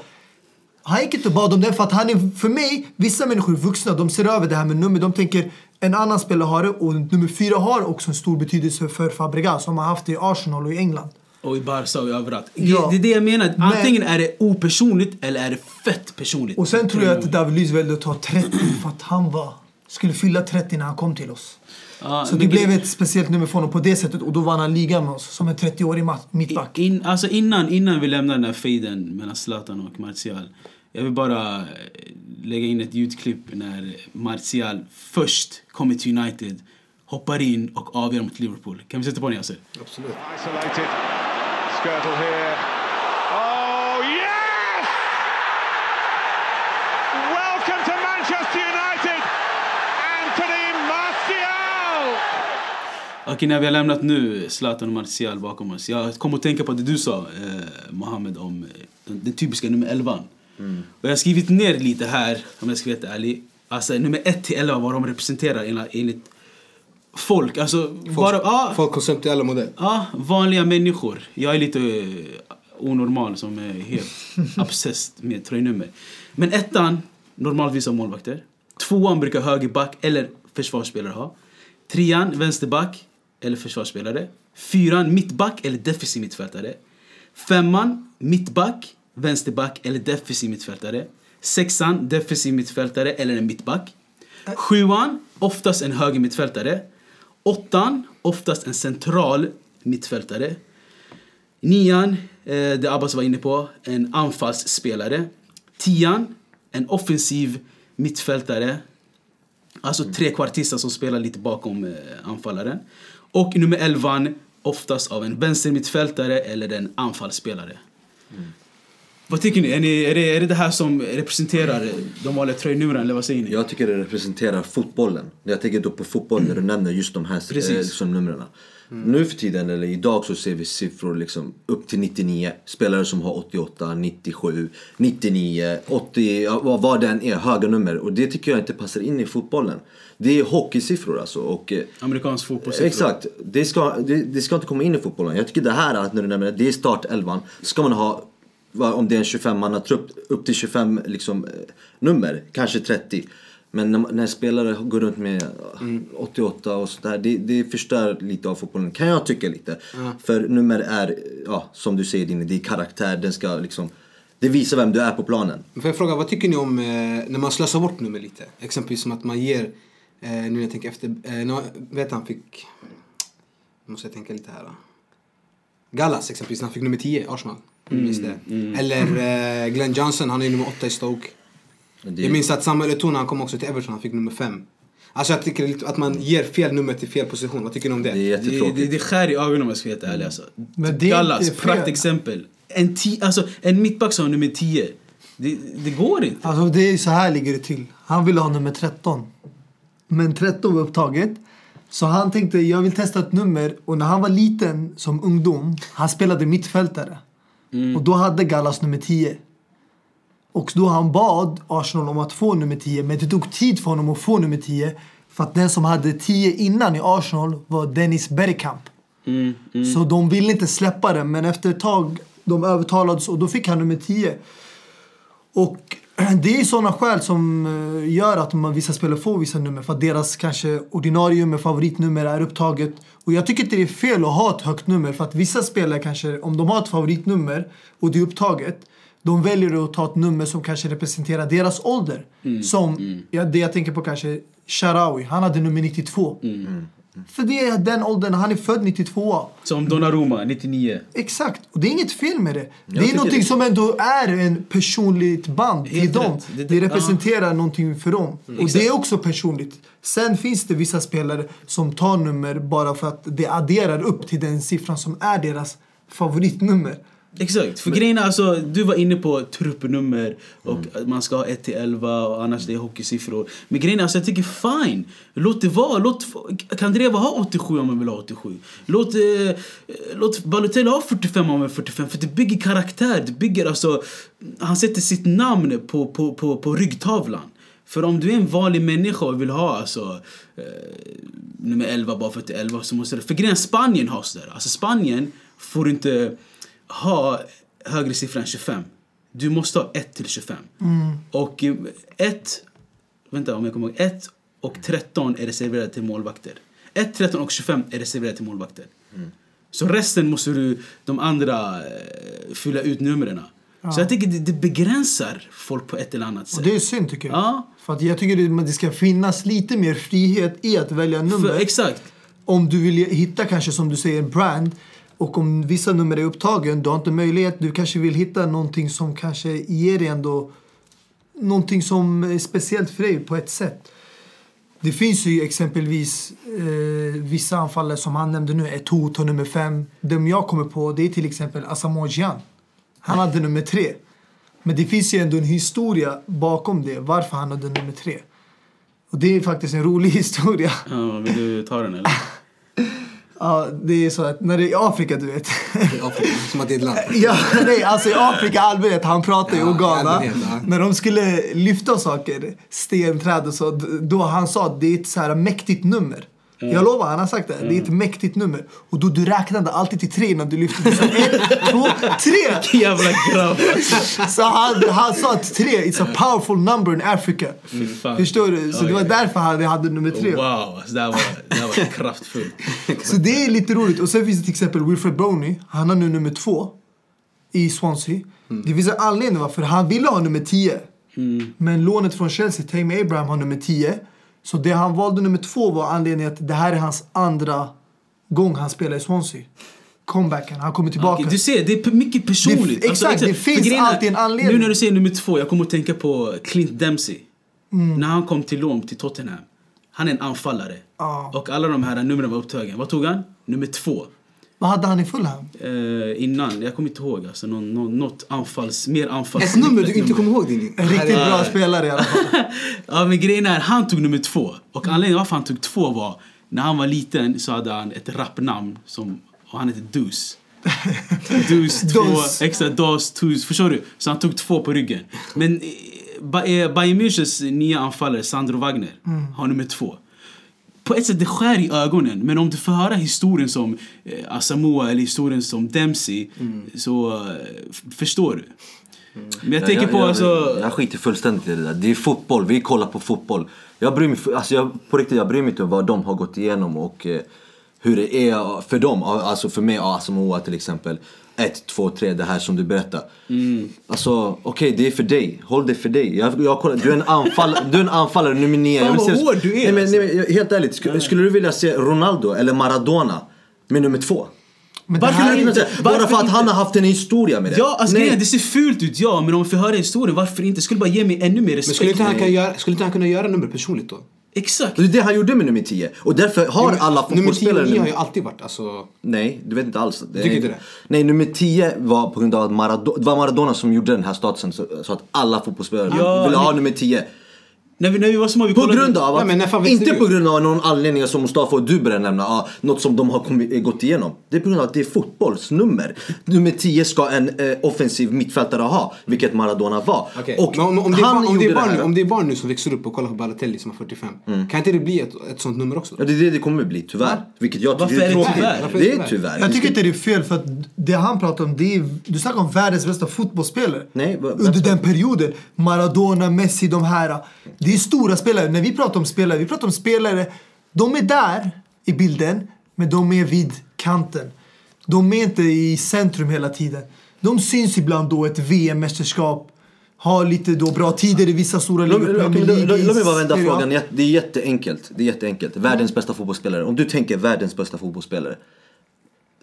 Han gick inte och bad om den för att han är, för mig, vissa människor är vuxna, de ser över det här med nummer. De tänker en annan spelare har det och nummer fyra har också en stor betydelse för Fabregas som har haft det i Arsenal och i England. Och i Barca och överallt. Ja. Det är det jag menar. Men- Antingen är det opersonligt eller är det fett personligt. Och sen tror jag att David Luiz väljer att ta 30 för att han var, skulle fylla 30 när han kom till oss. Ja, Så det blev ett speciellt nummer för honom på det sättet och då vann han ligan med oss som en 30-årig ma- mittback. In, alltså innan, innan vi lämnar den här fejden mellan Zlatan och Martial. Jag vill bara eh, lägga in ett ljudklipp när Martial först kommer till United hoppar in och avgör mot Liverpool. Kan vi sätta på den Yasser? Absolut. Isolated. Skirtle here. Oh, yes! Welcome to Manchester United, Anthony Martial! Okej, när vi har lämnat nu Zlatan och Martial bakom oss. Jag kom att tänka på det du sa, eh, Mohammed, om eh, den, den typiska nummer 11. Mm. Och jag har skrivit ner lite här, om jag ska vara ärlig. Alltså nummer 1 till 11, vad de representerar enligt, folk. Alltså, bara, ja, Folk konceptuella modell. ja, vanliga människor. Jag är lite eh, onormal som är helt obsessed med tröjnummer. Men ettan, normalvis har målvakter. Tvåan brukar högerback eller försvarsspelare ha. Trean, vänsterback eller försvarsspelare. Fyran, mittback eller defensiv mittfältare. Femman, mittback, vänsterback eller defensiv mittfältare. Sexan, defensiv mittfältare eller en mittback. Sjuan, oftast en höger mittfältare. Åttan, oftast en central mittfältare. Nian, eh, det Abbas var inne på, en anfallsspelare. Tian, en offensiv mittfältare. Alltså trekvartister som spelar lite bakom eh, anfallaren. Och nummer 11, oftast av en vänstermittfältare eller en anfallsspelare. Vad tycker ni? Är, ni är, det, är det det här som representerar de vanliga tröjnumren eller vad säger ni? Jag tycker det representerar fotbollen. Jag tänker då på fotboll när du nämner just de här Precis. eh, liksom, numren. Nu för tiden, eller idag, så ser vi siffror liksom upp till 99. Spelare som har 88, 97, 99, 80, ja, vad, vad den är, höga nummer. Och det tycker jag inte passar in i fotbollen. Det är hockeysiffror alltså. Och, eh, Amerikansk fotbollssiffror. Exakt. Det ska, det, det ska inte komma in i fotbollen. Jag tycker det här att när du nämner det, det är startelvan. Ska man ha, om det är en 25-mannatrupp, upp till 25 liksom, eh, nummer. Kanske 30. Men när, när spelare går runt med eh, 88 och sådär, det, det förstör lite av fotbollen. Kan jag tycka lite. För nummer är, ja, som du säger Dini, det är karaktär. Den ska liksom, det visar vem du är på planen. Får jag fråga, vad tycker ni om eh, när man slösar bort nummer lite? Exempelvis som att man ger, eh, nu när jag tänker efter, eh, när, vet han fick, nu måste jag tänka lite här. Då. Gallas exempelvis, han fick nummer 10 Arsenal. Mm, minns det. Eller eh, Glenn Johnson, han är nummer 8 i Stoke. Det, Jag minns att Samuel Eto'o när han kom också till Everton, han fick nummer 5. Alltså jag tycker lite att man ger fel nummer till fel position. Vad tycker ni om det? det är Det, jättetråkigt. det, det skär i ögonen om jag ska vara helt ärlig. Alltså. Men det Gallas, praktexempel. En, ti, alltså, en mittback som har nummer 10. Det, det går inte. Alltså det är så här ligger det till. Han ville ha nummer 13. Men 13 var upptaget. Så han tänkte jag vill testa ett nummer och när han var liten som ungdom, han spelade mittfältare. Och då hade Gallas nummer 10. Och då han bad Arsenal om att få nummer 10 men det tog tid för honom att få nummer 10 för att den som hade 10 innan i Arsenal var Dennis Bergkamp. Mm, Så de ville inte släppa den men efter ett tag de övertalades och då fick han nummer 10. Och det är sådana skäl som eh, gör att man, vissa spelare får vissa nummer för att deras kanske ordinarie nummer, favoritnummer är upptaget. Och jag tycker inte det är fel att ha ett högt nummer för att vissa spelare kanske, om de har ett favoritnummer och det är upptaget, de väljer att ta ett nummer som kanske representerar deras ålder. Som, Ja, det jag tänker på kanske, Sharawi, han hade nummer 92. För det är den åldern, han är född 92. Som Donnarumma, 99. Exakt, och det är inget fel med det. det är någonting det- som ändå är en personligt band till Helt dem. rätt. Det- Det, det- representerar någonting för dem. och exakt. det är också personligt. Sen finns det vissa spelare som tar nummer bara för att det adderar upp till den siffran som är deras favoritnummer. Exakt. För grejen är alltså, du var inne på truppnummer och att man ska ha 1 till 11 och annars det är hockeysiffror. Men grejen är alltså, jag tycker fine. Låt det vara. Låt Kandreva ha 87 om man vill ha 87. Låt, eh, låt Balotelli ha 45 om man vill ha 45. För det bygger karaktär. Det bygger alltså, han sätter sitt namn på, på, på, på ryggtavlan. För om du är en vanlig människa och vill ha alltså, eh, nummer 11 bara för att det är 11 så måste det... För grejen Spanien har sådär. Alltså Spanien får inte ha högre siffra än 25. Du måste ha 1 till 25. Och 1, vänta om jag kommer ihåg, 1 och 13 är reserverade till målvakter. 1, 13 och 25 är reserverade till målvakter. Så resten måste du, de andra, eh, fylla ut numren. Så jag tycker det, det begränsar folk på ett eller annat sätt. Och det är synd tycker jag. Ja. För att jag tycker det, det ska finnas lite mer frihet i att välja nummer. För, exakt. om du vill hitta kanske som du säger en brand och om vissa nummer är upptagen, du har inte möjlighet, du kanske vill hitta någonting som kanske ger dig ändå någonting som är speciellt för dig på ett sätt. Det finns ju exempelvis eh, vissa anfallare som han nämnde nu, Eto'o nummer fem. De jag kommer på det är till exempel Asamoah Gyan. Han hade nummer tre. Men det finns ju ändå en historia bakom det, varför han hade nummer tre. Och det är faktiskt en rolig historia. Ja, vill du ta den eller? Ja, det är så att när det är i Afrika, du vet. I Afrika, som att det är ett land. ja, nej, alltså i Afrika allmänhet, han pratar ju Ja, Ghana. ja. När de skulle lyfta saker, stenträd och så, då han sa att det är ett så här mäktigt nummer. Jag lovar, han har sagt det. Det är ett mäktigt nummer. Och då du räknade alltid till tre när du lyfte. Du sa ett, två, tre! Jävla grabb. Så han, han sa att tre, it's a powerful number in Africa. Fan. Förstår du? Så det var därför han hade nummer tre. Wow, alltså, det här var, det här var kraftfullt. Så det är lite roligt. Och sen finns det till exempel Wilfred Boney. Han har nu nummer två i Swansea. Det finns en anledning varför han ville ha nummer 10. Men lånet från Chelsea, Tammy Abraham, har nummer 10. Så det han valde nummer två var anledningen att det här är hans andra gång han spelar i Swansea. Comebacken, han kommer tillbaka. Okej, du ser, det är mycket personligt. Det- exakt, det finns För grejen är, alltid en anledning. Nu när du säger nummer två, jag kommer att tänka på Clint Dempsey. Mm. När han kom till lån till Tottenham. Han är en anfallare. Ja. Och alla de här numren var upptagen. Vad tog han? Nummer två. Vad hade han i Fulham? Eh, innan, jag kommer inte ihåg. Alltså, någon, någon, något anfalls, mer anfalls... Ett nummer du inte kommer ihåg din. En riktigt bra spelare i alla fall. ja, men grejen är, han tog nummer två. Och anledningen varför han tog två var, när han var liten så hade han ett rapnamn som, och han hette Dus. Dus, två, Dos. extra dos, tus, förstår du? Så han tog två på ryggen. Men eh, eh, Bayern Münchens nya anfallare, Sandro Wagner, har nummer två. På ett sätt, det skär i ögonen. Men om du får höra historien som eh, Asamoah eller historien som Dempsey, så eh, förstår du. Men jag tänker på jag, alltså... jag skiter fullständigt i det där. Det är fotboll, vi kollar på fotboll. Jag bryr mig, alltså jag, på riktigt, jag bryr mig inte om vad de har gått igenom och eh, hur det är för dem. Alltså för mig, Asamoah till exempel. Ett, två, tre, det här som du berättar. Alltså okej, det är för dig. Håll det för dig. Jag, jag kollar, du, är en anfall, du är en anfallare nummer nio. Fan, Jag vill vad se- hård du är, Nej, men, alltså. nej, men, helt ärligt, skulle, skulle du vilja se Ronaldo eller Maradona med nummer två? Men Varför det här, inte? Bara varför för att inte? han har haft en historia med det. Ja, alltså Nej. det ser fult ut, ja. Men om vi får höra historien, varför inte? Skulle bara ge mig ännu mer Men respekt. skulle inte, han kunna göra, skulle inte han kunna göra nummer personligt då? Exakt. Det är det han gjorde med nummer 10. Och därför har alla Nummer 10 fotbollsspelare... och 9 har nummer- ju alltid varit alltså... Nej, du vet inte alls. Det Tycker inte det? Nej, nummer 10 var på grund av att Maradona, det var Maradona som gjorde den här statusen så, så att alla fotbollsspelare Ja, ville ha nummer 10. När vi, när vi var små, vi På kollade... grund av att, men fan växte inte du på grund av någon anledning som Mustafa och du började nämna, ah, något som de har kommit, gått igenom. Det är på grund av att det är fotbollsnummer. Nummer 10 ska en eh, offensiv mittfältare ha, vilket Maradona var. Och men om, om, det är han barn, om, det är gjorde barn, det nu, här. om det är barn nu som växer upp och kollar på Balotelli som är 45. Kan inte det bli ett, ett sånt nummer också? Ja, det är det det kommer bli, tyvärr. Vilket jag Varför tycker är det tråkigt. tyvärr? Varför är det är tyvärr? tyvärr. jag tycker inte det är fel för att det han pratar om, det är, du snackar om världens bästa fotbollsspelare. Nej, Under den perioden. Maradona, Messi, de här. Det är stora spelare. När vi pratar om spelare, vi pratar om spelare. De är där i bilden, men de är vid kanten. De är inte i centrum hela tiden. De syns ibland då ett VM-mästerskap. Har lite då bra tider i vissa stora ligor. låt, mig bara vända frågan. Det är jätteenkelt. Det är jätteenkelt. Världens bästa fotbollsspelare. Om du tänker världens bästa fotbollsspelare.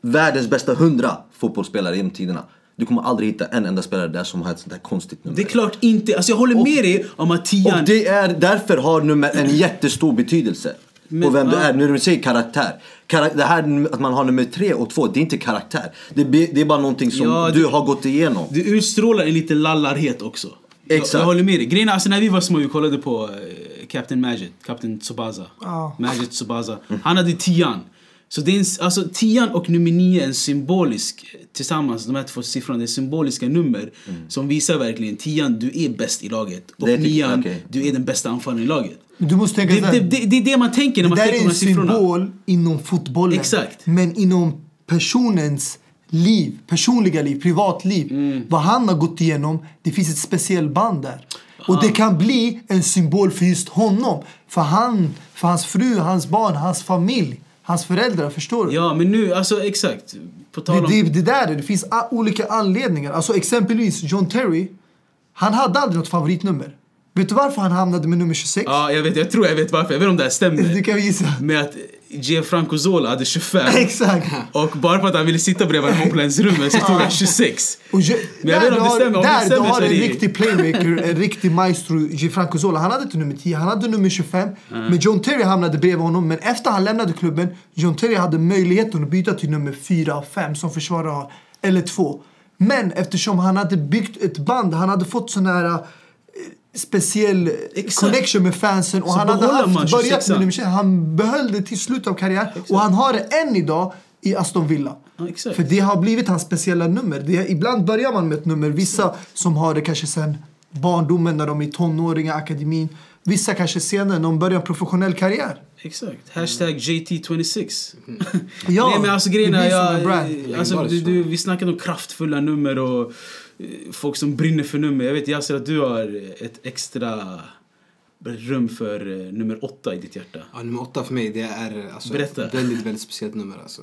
Världens bästa hundra fotbollsspelare genom tiderna. Du kommer aldrig hitta en enda spelare där som har ett sånt här konstigt nummer. Det är klart inte. Alltså jag håller med dig om att tian... Och det är därför har nummer en jättestor betydelse. Men, på vem du är. När du säger karaktär. Karak- det här att man har nummer tre och två, det är inte karaktär. Det, det är bara någonting som Ja, du det- har gått igenom. Du utstrålar en liten lallarhet också. Jag, Exakt. jag håller med dig. Grejen är, alltså när vi var små vi kollade på eh, Captain Majid, Captain Tsobaza. Ja. Majid Tsobaza. Han hade tian. Så det är en, alltså tian och nummer nio är en symbolisk, tillsammans de här två siffrorna, det är symboliska nummer som visar verkligen tian, du är bäst i laget. Och Det tycker- nian, okej. du är den bästa anfallaren i laget. Du måste tänka Det, det, det, det är det man tänker när man det tänker på är de en här siffrorna. symbol inom fotbollen. Exakt. Men inom personens liv, personliga liv, privatliv. Mm. Vad han har gått igenom, det finns ett speciellt band där. Och det kan bli en symbol för just honom. För han, för hans fru, hans barn, hans familj, hans föräldrar. Förstår du? Ja men nu, alltså exakt. På tal Det, om... det, det där är, det finns olika anledningar. Alltså exempelvis John Terry. Han hade aldrig något favoritnummer. Vet du varför han hamnade med nummer 26? Ja, jag vet, jag tror jag vet varför. Jag vet om det här stämmer. Du kan gissa. Med att Gianfranco Zola hade 25. Exakt. Och bara för att han ville sitta bredvid en omklädningsrummet så tog han 26. Och ju, Men jag vet om det stämmer, om det där stämmer du har en riktig playmaker, en riktig maestro, Gianfranco Zola. Han hade inte nummer 10, han hade nummer 25. Men John Terry hamnade bredvid honom. Men efter han lämnade klubben, John Terry hade möjligheten att byta till nummer 4 och 5 som försvarare. Eller 2. Men eftersom han hade byggt ett band, han hade fått sån här speciell Exakt. connection med fansen och Så han hade haft, börjat 26. med 26. Han behöll det till slutet av karriären och han har det än idag i Aston Villa. Ja, exakt. För det har blivit hans speciella nummer. Det är, ibland börjar man med ett nummer. Vissa som har det kanske sen barndomen när de är tonåringar, akademin. Vissa kanske senare när de börjar en professionell karriär. Exakt. Hashtag JT26. Ja, Nej men alltså det grejen är, blir som jag, en brand. alltså, du, du, vi snackade om kraftfulla nummer och folk som brinner för nummer. Jag vet Yasser att du har ett extra rum för eh, nummer åtta i ditt hjärta. Ja, nummer åtta för mig, det är alltså, Berätta. ett väldigt, väldigt speciellt nummer. Alltså.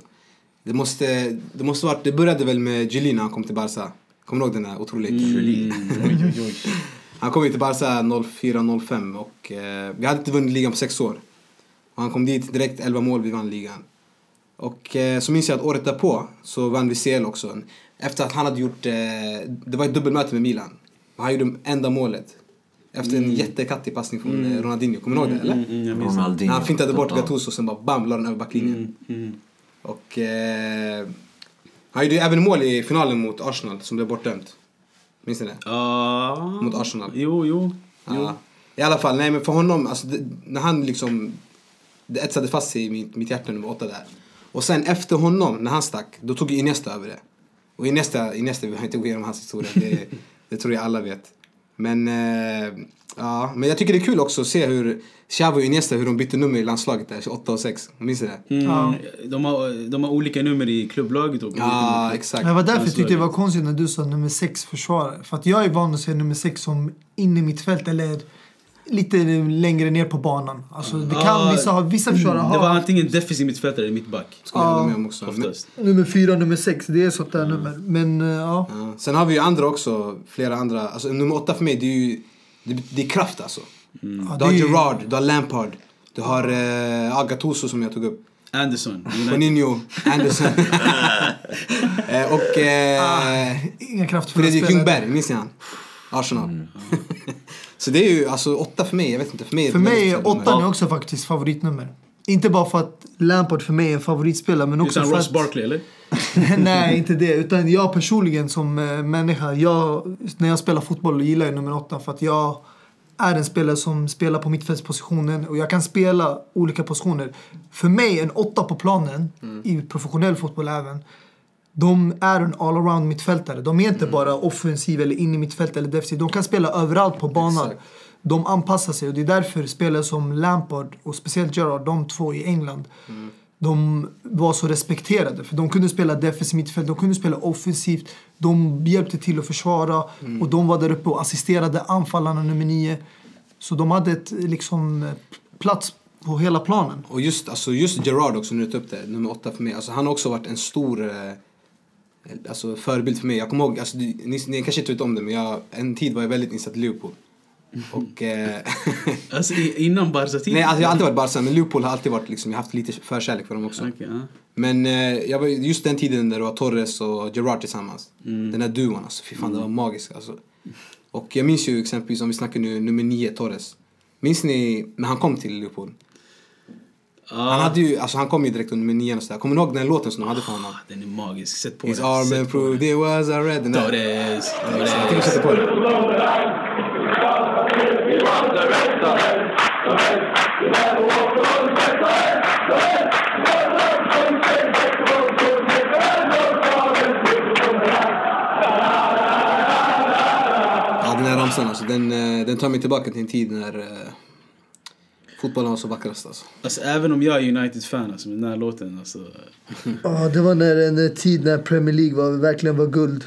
Det, måste, det måste varit, det började väl med Juli när han kom till Barca. Kommer du ihåg den här otroliga Mm. Han kom ju till Barca 04-05 och eh, vi hade inte vunnit ligan på sex år. Och han kom dit direkt 11 mål, vi vann ligan. Och eh, så minns jag att året därpå så vann vi CL också. Efter att han hade gjort, eh, det var ett dubbelmöte med Milan. Han gjorde enda målet. Efter en jättekattig passning från eh, Ronaldinho. Kommer du ihåg det eller? Mm, jag minns det. Ronaldinho. Han fintade bort. Gattuso och sen bara bam, la den över backlinjen. Mm. Och eh, han gjorde ju även mål i finalen mot Arsenal som blev bortdömt. Minns ni det? Ja. Mot Arsenal. Jo, jo. jo. Ja. I alla fall, nej men för honom, alltså, det, när han liksom, det etsade fast sig i mitt, mitt hjärta nummer åtta där. Och sen efter honom, när han stack, då tog Iniesta över det. Och Iniesta, Iniesta vi har inte gå igenom hans historia, det, det tror jag alla vet. Men, eh, ja, men jag tycker det är kul också att se hur Xavi och Iniesta, hur de bytte nummer i landslaget där, 28 och 6. Minns du det? Mm. Ja. De, har, de har olika nummer i klubblaget och Ja, nummer. exakt. Det var därför jag tyckte det var konstigt när du sa nummer 6 försvarare. För att jag är van att se nummer 6 som inne i mitt fält eller lite längre ner på banan. Alltså det kan vissa, ha- vissa försvarare Det var ha. antingen defensiv mittfältare eller mittback. Skulle jag hålla Ja, med om också. Men, Oftast. Nummer 4 nummer 6, det är sånt där nummer. Men eh, ja. ja. Sen har vi ju andra också, flera andra. Alltså nummer åtta för mig, det är ju, det, det är kraft alltså. ja Du det har Gerard, du har Lampard, du har eh, ah, Gattuso som jag tog upp. Anderson. Juninho, Anderson. eh, och eh, Inga kraftfulla Fredrik. Ljungberg, minns ni han? Arsenal. så det är ju alltså åtta för mig, jag vet inte. För mig, är För mig är åttan är också faktiskt favoritnummer. Inte bara för att Lampard för mig är en favoritspelare men också Utan för Ross att... Barkley eller? Nej, inte det. Utan jag personligen som eh, människa, jag, när jag spelar fotboll gillar jag nummer åtta för att jag är en spelare som spelar på mittfältspositionen och jag kan spela olika positioner. För mig, en åtta på planen, i professionell fotboll även, de är en allround mittfältare. De är inte bara offensiv eller in i mittfält eller defensiv. De kan spela överallt på banan. Exakt. De anpassar sig och det är därför spelare som Lampard och speciellt Gerrard, de två i England, de var så respekterade. För de kunde spela defensivt mittfält, de kunde spela offensivt. De hjälpte till att försvara och de var där uppe och assisterade anfallarna nummer nio. Så de hade ett liksom plats på hela planen. Och just, alltså, just Gerard också, tog upp det, nummer åtta för mig. Alltså, han har också varit en stor eh, alltså, förebild för mig. Jag kommer ihåg, alltså, ni, ni, kanske inte vet om det, men jag, en tid var jag väldigt insatt i Liverpool. Och, eh, Alltså innan Barca-tiden? nej, alltså, jag har alltid varit Barca, men Liverpool har alltid varit, liksom, jag har haft lite förkärlek för dem också. Okej, ja. Men eh, jag var, just den tiden där det var Torres och Gerard tillsammans. Den där duon alltså, fy fan det var magiskt alltså. Och jag minns ju exempelvis, om vi snackar nu, nummer nio, Torres. Minns ni när han kom till Liverpool? Han, hade ju, alltså, han kom ju direkt under nio och sådär. Kommer ni ihåg den låten som de hade för honom? Ah, Den är magisk. Sätt på His den. arm and på proved it was a red. Den där. Torres. Jag tänker Torres. sätta på den. Ja, den här ramsan alltså, den, eh, den tar mig tillbaka till en tid när eh, fotbollen var så vackrast alltså. Alltså även om jag är United-fan alltså, med den här låten alltså. Ja, det var när en tid när Premier League var, verkligen var guld.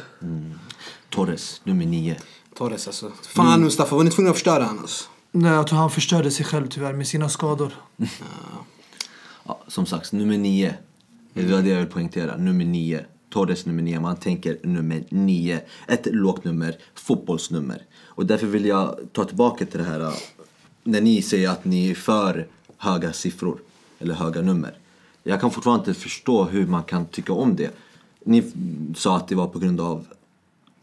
Torres, nummer nio. Torres alltså. Fan Mustafa, var ni tvungna att förstöra han alltså? Nej, jag tror han förstörde sig själv tyvärr med sina skador. Ja, som sagt, nummer nio. Det var det jag vill poängtera. Nummer nio, Torres nummer 9, man tänker nummer 9. Ett lågt nummer, fotbollsnummer. Och därför vill jag ta tillbaka till det här när ni säger att ni är för höga siffror eller höga nummer. Jag kan fortfarande inte förstå hur man kan tycka om det. Ni sa att det var på grund av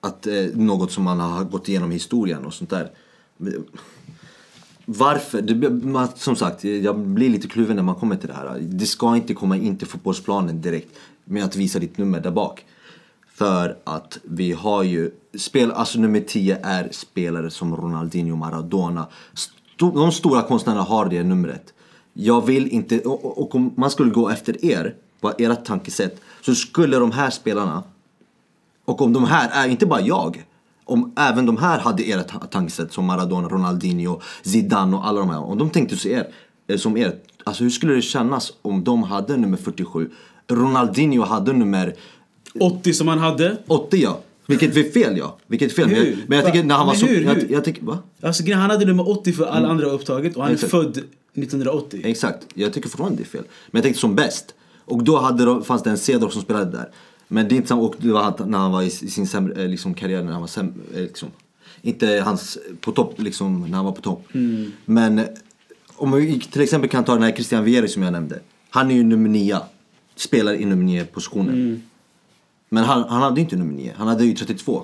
att eh, något som man har gått igenom i historien och sånt där. Varför? Det, man, som sagt, jag blir lite kluven när man kommer till det här. Det ska inte komma in till fotbollsplanen direkt med att visa ditt nummer där bak. För att vi har ju, spel, alltså nummer 10 är spelare som Ronaldinho, Maradona. Sto, de stora konstnärerna har det numret. Jag vill inte, och, och- om man skulle gå efter er, på era tankesätt, så skulle de här spelarna och om de här är, inte bara jag, om även de här hade era ta- tankesätt som Maradona, Ronaldinho, Zidane och alla de här. Om de tänkte så er, eh, som er, alltså hur skulle det kännas om de hade nummer 47? Ronaldinho hade nummer 80 som han hade. 80 ja. Vilket är fel ja. Vilket är fel. Men jag, men jag tycker när han var så... hur? Jag, Hur? jag tycker, va? Alltså han hade nummer 80 för alla andra upptaget och han är Exakt. född 1980. Exakt, jag tycker fortfarande det är fel. Men jag tänkte som bäst. Och då hade de, fanns det en Cedorf som spelade där. Men det är inte samma, och det var han- när han var i, i sin sämre, eh, liksom, karriär, när han var sämre, eh, liksom. Inte hans, på topp liksom, när han var på topp. Men eh, om vi till exempel kan ta den här Christian Vieri som jag nämnde. Han är ju nummer nio. Spelar i nummer nio positionen. Men han, han hade inte nummer nio, han hade ju 32.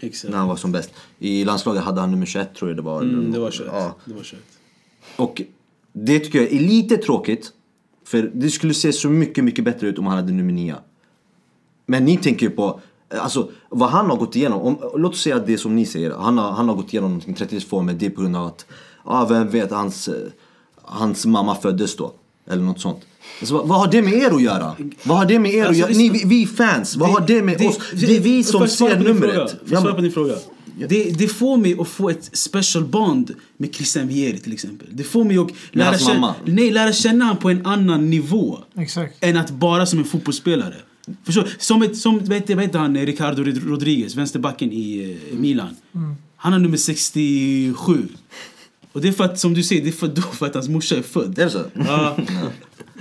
Exakt. När han var som bäst. I landslaget hade han nummer 21 tror jag det var. Mm, det var kört. Ja. Det var kört. Och det tycker jag är lite tråkigt. För det skulle se så mycket, mycket bättre ut om han hade nummer 9. Men ni tänker ju på, alltså vad han har gått igenom. Om, låt oss säga det som ni säger. Han har, han har gått igenom någonting 32 men det är på grund av att, ja vem vet, hans, eh, hans mamma föddes då. Eller något sånt. Alltså, vad, vad har det med er att göra? Vad har det med er att Alltså, göra? det- Ni, vi, vi fans, vad har det med oss? Det är vi som ser på din fråga? numret. Jag svara på din fråga? Ja. Det, det får mig att få ett special bond med Christian Vieri till exempel. Det får mig att lära, känna, nej, lära känna honom på en annan nivå. Exakt. Än att bara som en fotbollsspelare. Förstår? Som, ett, som vad heter han, Ricardo Rodriguez, vänsterbacken i eh, Milan. Han har nummer 67. Och det är för att, som du säger, det är för, då för att hans morsa är född. Är det så? Ja.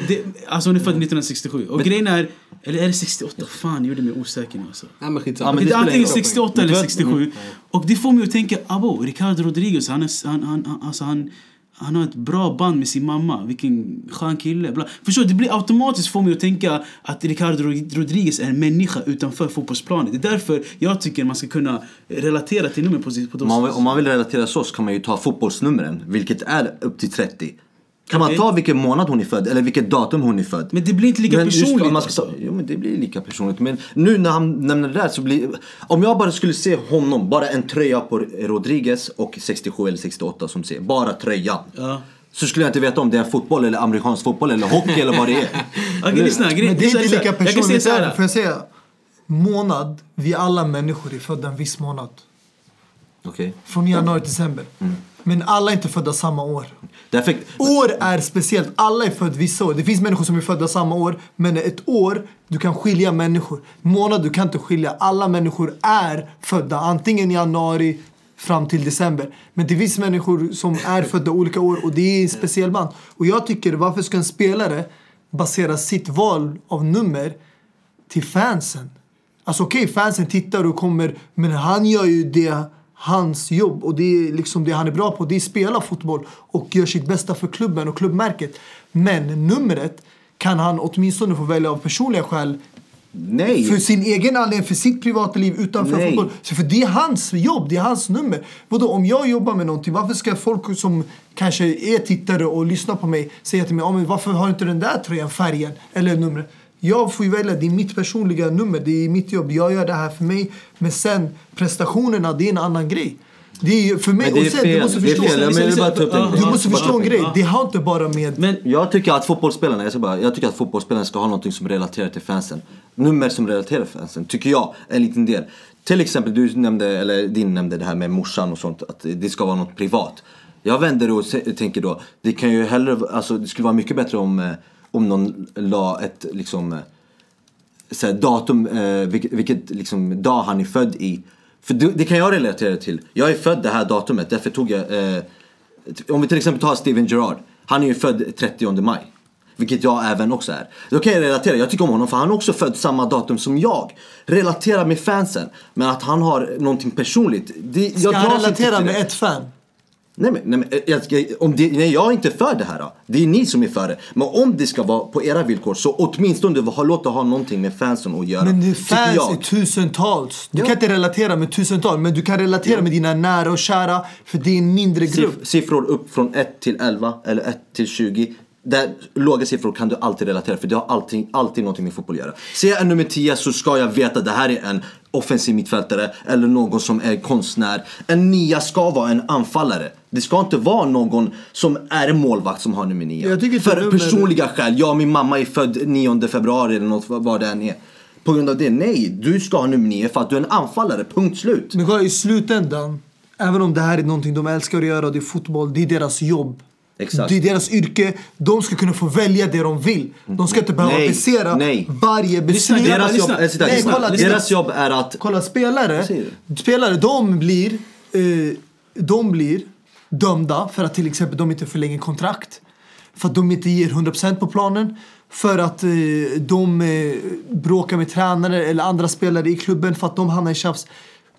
Det, alltså hon är född 1967. Och grejen är, eller är det 68? Fan, gjorde mig osäker nu alltså. Nej men skitsamma. Ja, men det är antingen ingen roll. 68 eller Du vet- 67. Och det får mig att tänka, abo, Ricardo Rodriguez, han, är, han, han, han, alltså han, han har ett bra band med sin mamma. Vilken skön kille. Bla. Förstår? Det blir automatiskt får mig att tänka att Ricardo Rod- Rodriguez är en människa utanför fotbollsplanen. Det är därför jag tycker man ska kunna relatera till nummer på, på Om man, vill- om man vill relatera så, så kan man ju ta fotbollsnumren, vilket är upp till 30. Kan man ta vilken månad hon är född, eller vilket datum hon är född? Men det blir inte lika Men just personligt Man ska ta, alltså. jo men det blir lika personligt. Men nu när han nämner det där så blir... Om jag bara skulle se honom, bara en tröja på Rodriguez och 67 eller 68 som ser, bara tröjan. Ja. Så skulle jag inte veta om det är fotboll eller amerikansk fotboll eller hockey eller vad det är. Okej, lyssna. grej- Men det är inte lika Jag kan säga personligt så där. här. Får jag säga? Månad, vi alla människor är födda en viss månad. Okej. Från januari till december. Men alla är inte födda samma år. Därför... År är speciellt. Alla är födda vissa år. Det finns människor som är födda samma år. Men ett år, du kan skilja människor. Månad, du kan inte skilja. Alla människor är födda antingen i januari fram till december. Men det finns människor som är födda olika år och det är en speciell band. Och jag tycker, varför ska en spelare basera sitt val av nummer till fansen? Alltså okej, fansen tittar och kommer, men han gör ju det hans jobb och det är liksom det han är bra på. Det är att spela fotboll och gör sitt bästa för klubben och klubbmärket. Men numret kan han åtminstone få välja av personliga skäl Nej! för sin egen anledning, för sitt privata liv utanför Nej. fotboll. Så för det är hans jobb, det är hans nummer. Vadå, om jag jobbar med någonting, varför ska folk som kanske är tittare och lyssnar på mig säga till mig, ah, men varför har inte den där tröjan färgen eller numret? Jag får ju välja, det är mitt personliga nummer, det är mitt jobb, jag gör det här för mig. Men sen prestationerna, det är en annan grej. Det är för mig, Men det är sen, fel, du måste förstå, fel. Jag vill bara ta upp en grej. du måste förstå en grej, det har inte bara med Men Jag tycker att fotbollsspelarna, jag, ska bara, jag tycker att fotbollsspelarna ska ha något som relaterar till fansen. Nummer som relaterar till fansen, tycker jag, en liten del. Till exempel, du nämnde, eller din nämnde det här med morsan och sånt, att det ska vara något privat. Jag vänder och tänker då, det kan ju hellre, alltså det skulle vara mycket bättre om, eh, om någon la ett liksom eh, så här, datum, eh, vilket, vilket liksom, dag han är född i. För det, det kan jag relatera till. Jag är född det här datumet, därför tog jag... Eh, om vi till exempel tar Steven Gerrard. Han är ju född 30 maj. Vilket jag även också är. Då kan jag relatera, jag tycker om honom för han är också född samma datum som jag. Relatera med fansen. Men att han har någonting personligt. Det, Ska jag han relatera med ett fan? Nej men, nej, men eh, jag, ska- om det, nej, jag är inte för det här. Då. Det är ni som är för det. Men om det ska vara på era villkor så åtminstone låt det ha någonting med fansen att göra. Men det fans jag. är tusentals. Du Ja. kan inte relatera med tusentals, men du kan relatera med dina nära och kära. För det är en mindre grupp. Siff- siffror upp från 1 till 11 eller 1 till 20. Där låga siffror kan du alltid relatera för det har alltid, alltid någonting med fotboll att göra. Ser jag en nummer 10 så ska jag veta att det här är en offensiv mittfältare eller någon som är konstnär. En nia ska vara en anfallare. Det ska inte vara någon som är en målvakt som har nummer 9. Jag tycker inte För nummer- personliga skäl. Ja, min mamma är född 9 februari eller något vad det än är. På grund av det, nej. Du ska ha nummer 9 för att du är en anfallare. Punkt slut. Men kolla i slutändan, även om det här är någonting de älskar att göra och det är fotboll, det är deras jobb. Exakt. Det är deras yrke. De ska kunna få välja det de vill. De ska inte behöva Nej, nej. varje beslut. grabbar, Deras jobb, lyssna. äh, sitta, Nej, lyssna. kolla, Deras lyssna. jobb är att Kolla spelare, spelare de blir, eh, de blir dömda för att till exempel de inte förlänger kontrakt. För att de inte ger 100% på planen. För att eh, de eh, bråkar med tränare eller andra spelare i klubben för att de hamnar i tjafs.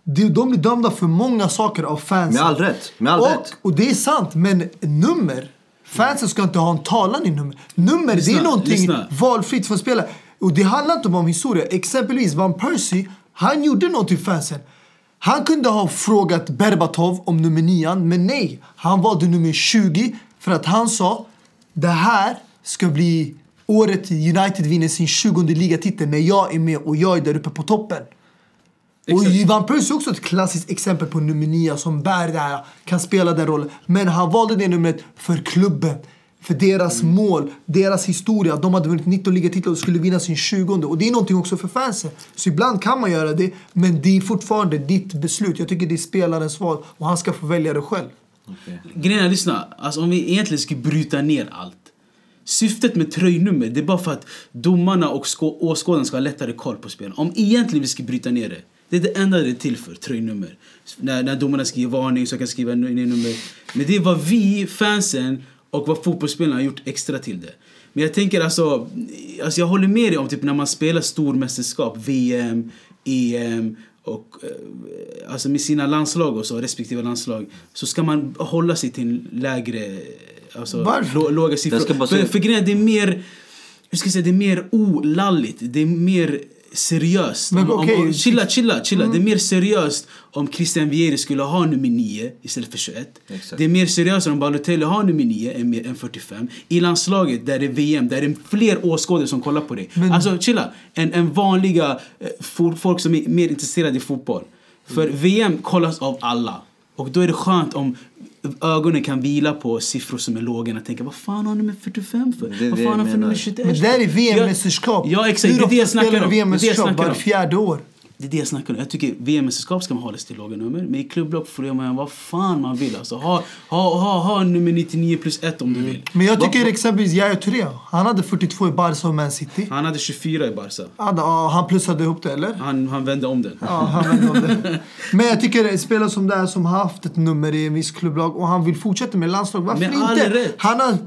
De, blir dömda för många saker av fansen. Med all rätt, med all och, rätt. och det är sant, men nummer. Fansen ska inte ha en talan i nummer. Nummer, det Lyssna, är någonting lyssna. valfritt för spelare. Och det handlar inte bara om historia. Exempelvis Van Persie, han gjorde något till fansen. Han kunde ha frågat Berbatov om nummer 9, men nej. Han valde nummer 20 för att han sa det här ska bli året United vinner sin 20 ligatitel när jag är med och jag är där uppe på toppen. Och Exakt. Van Persie är också ett klassiskt exempel på nummer 9 som bär det här, kan spela den rollen. Men han valde det numret för klubben. För deras Mm. mål, deras historia. De hade vunnit 19 ligatitlar och skulle vinna sin 20 Och det är någonting också för fansen. Så ibland kan man göra det, men det är fortfarande ditt beslut. Jag tycker det är spelarens val och han ska få välja det själv. Grejen är, lyssna. Alltså om vi egentligen ska bryta ner allt. Syftet med tröjnummer, det är bara för att domarna och skå- åskådarna ska ha lättare koll på spelen. Om egentligen vi ska bryta ner det. Det är det enda det är till för, tröjnummer. När, när domarna skriver varning så kan jag skriva nummer. Men det är vad vi, fansen och vad fotbollsspelarna har gjort extra till det. Men jag tänker alltså, alltså jag håller med dig om typ när man spelar stormästerskap, VM, EM och eh, alltså med sina landslag och så, respektive landslag så ska man hålla sig till en lägre, alltså låga siffror. Bara för, för grejen är, det är mer, hur ska jag säga, det är mer olalligt, det är mer seriöst. Men om, okej, om, chilla, chilla, chilla. Det är mer seriöst om Christian Vieri skulle ha nummer 9 istället för 21. Exakt. Det är mer seriöst om Balotelli har nummer 9 än, än 45. I landslaget där det är VM, där det är fler åskådare som kollar på dig. Alltså chilla, en, en vanliga eh, fo- folk som är mer intresserade i fotboll. För VM kollas av alla. Och då är det skönt om ögonen kan vila på siffror som är låga och tänka vad fan har nummer 45 för? Det vad fan har för nummer menar. 21? Men det där är VM-mästerskap. Ja exakt, Hur det är det jag ofta spelar snackar om. du Det är det jag VM-mästerskap? Var fjärde år. Det är det jag snackar om. Jag tycker VM-mästerskap ska man hålla sig till låga nummer. Men i klubblopp får man vad fan man vill. Alltså, ha, ha, ha, ha nummer 99 plus 1 om du vill. Men jag tycker exempelvis Yahya Touré. Han hade 42 i Barca och Man City. Han hade 24 i Barca. Han, han plussade ihop det, eller? Han, han vände om den. Ja, han vet om det. Men jag tycker spelare som det här som har haft ett nummer i en viss klubblag och han vill fortsätta med landslag. Varför Med all inte? rätt. Han, har,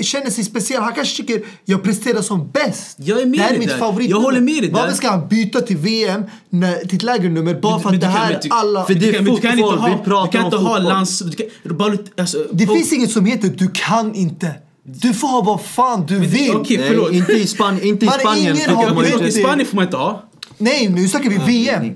känner sig speciell. Han kanske tycker jag presterar som bäst. Jag är med det här är mitt favorit. Jag håller med dig där. Varför ska han byta till VM när, till ett lägre nummer bara för att det här du- alla... för det Du är kan, men du kan inte fotboll, ha, vi pratar du kan inte ha lands... Du kan, bara, alltså, Det finns inget som heter du kan inte. Du får ha vad fan du vill. okej, förlåt. Nej, inte i, Span inte i är Spanien. ingen har Spanien får man inte ha. Nej, nu snackar vi VM.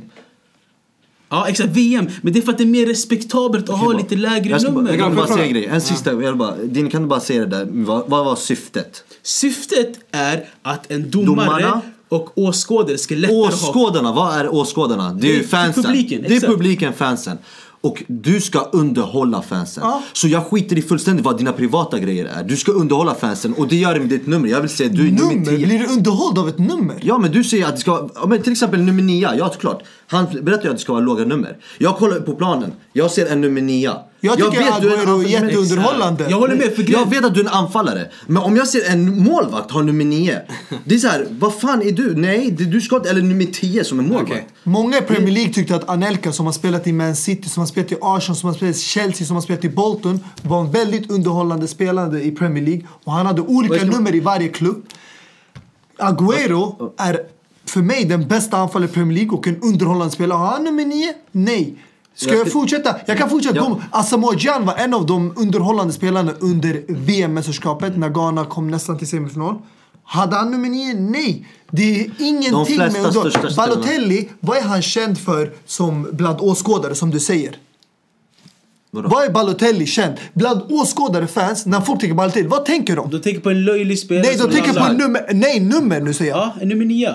Ja, exakt. VM. Men det är för att det är mer respektabelt att ha lite lägre Jag ska bara, nummer. jag kan bara säga en grej. En sista. Jag vill bara, din, kan du bara säga det där? Vad, vad var syftet? Syftet är att en domare Domarna? och åskådare ska lättare ha... Åskådarna, vad är åskådarna? Det är Det ju är fansen. publiken, det är publiken, fansen. Och du ska underhålla fansen. Ja. Så jag skiter i fullständigt vad dina privata grejer är. Du ska underhålla fansen och det gör det med ditt nummer. Jag vill säga du är nummer Nummer? 10. Blir du underhålld av ett nummer? Ja men du säger att det ska, ja, men till exempel nummer 9, ja klart. Han berättar ju att det ska vara låga nummer. Jag kollar på planen. Jag ser en nummer 9. Jag tycker du är en Agüero är anfallare. jätteunderhållande. Jag håller med, för Jag vet att du är en anfallare. Men om jag ser en målvakt ha nummer 9. Det är så här, vad fan är du? Nej, det- du ska eller nummer 10 som är målvakt. Okej. Många i Premier League tyckte att Anelka som har spelat i Man City, som har spelat i Arsenal, som har spelat i Chelsea, som har spelat i Bolton var en väldigt underhållande spelare i Premier League. Och han hade olika jag nummer i varje klubb. Agüero är för mig den bästa anfallaren i Premier League och en underhållande spelare. Har han nummer 9? Nej. Ska Jag jag, fortsätta? Jag kan fortsätta. Ja. Asamoah Gyan var en av de underhållande spelarna under VM-mästerskapet när Ghana kom nästan till semifinal. Hade han nummer 9? Nej. Det är ingenting flesta med underhåll- Balotelli, vad är han känd för som bland åskådare som du säger? Vadå? Vad är Balotelli känd? Bland åskådare, fans, när folk tänker Balotelli, vad tänker de? De tänker på en löjlig spelare Nej, de tänker på nummer, nej nummer nu säger jag. Ja, en nummer 9.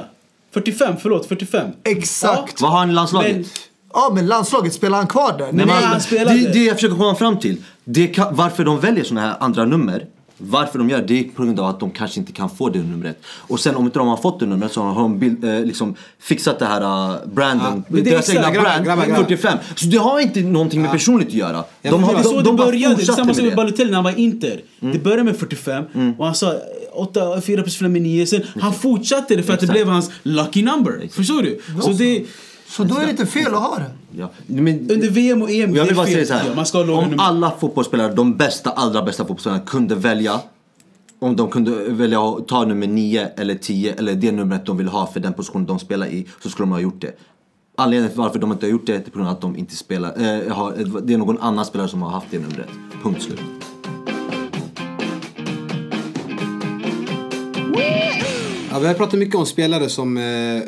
45, förlåt, 45. Exakt. Vad har han i landslaget? Men, Ja men landslaget, spelar han kvar där? Nej, Nej, han det, spelade. det jag försöker komma fram till. Det kan, varför de väljer såna här andra nummer. Varför de gör det är på grund av att de kanske inte kan få det numret. Och sen om inte de har fått det numret så har de bild, eh, liksom fixat det här uh, branden. men det deras egna grabbar, brand, grabbar, grabbar. 45. Så det har inte någonting med personligt att göra. Ja, De, det Det de, var så de, det bara började. fortsatte Samma som med det. Balotelli när han var Inter. Det började med 45 och han sa 8, 4 plus 5 är 9. Sen han fortsatte det för att det blev hans lucky number. Förstår du? Så det, Så då är det inte fel att ha det. Ja. Men, under VM och EM, jag det vill bara fel. säga så här. Ja, om nummer. alla fotbollsspelare, de bästa, allra bästa fotbollsspelarna kunde välja om de kunde välja att ta nummer 9 eller 10 eller det numret de vill ha för den position de spelar i så skulle de ha gjort det. Anledningen till varför de inte har gjort det är på grund av att de inte spelar, eh, har, det är någon annan spelare som har haft det numret. Punkt slut. Ja, vi har pratat mycket om spelare som eh,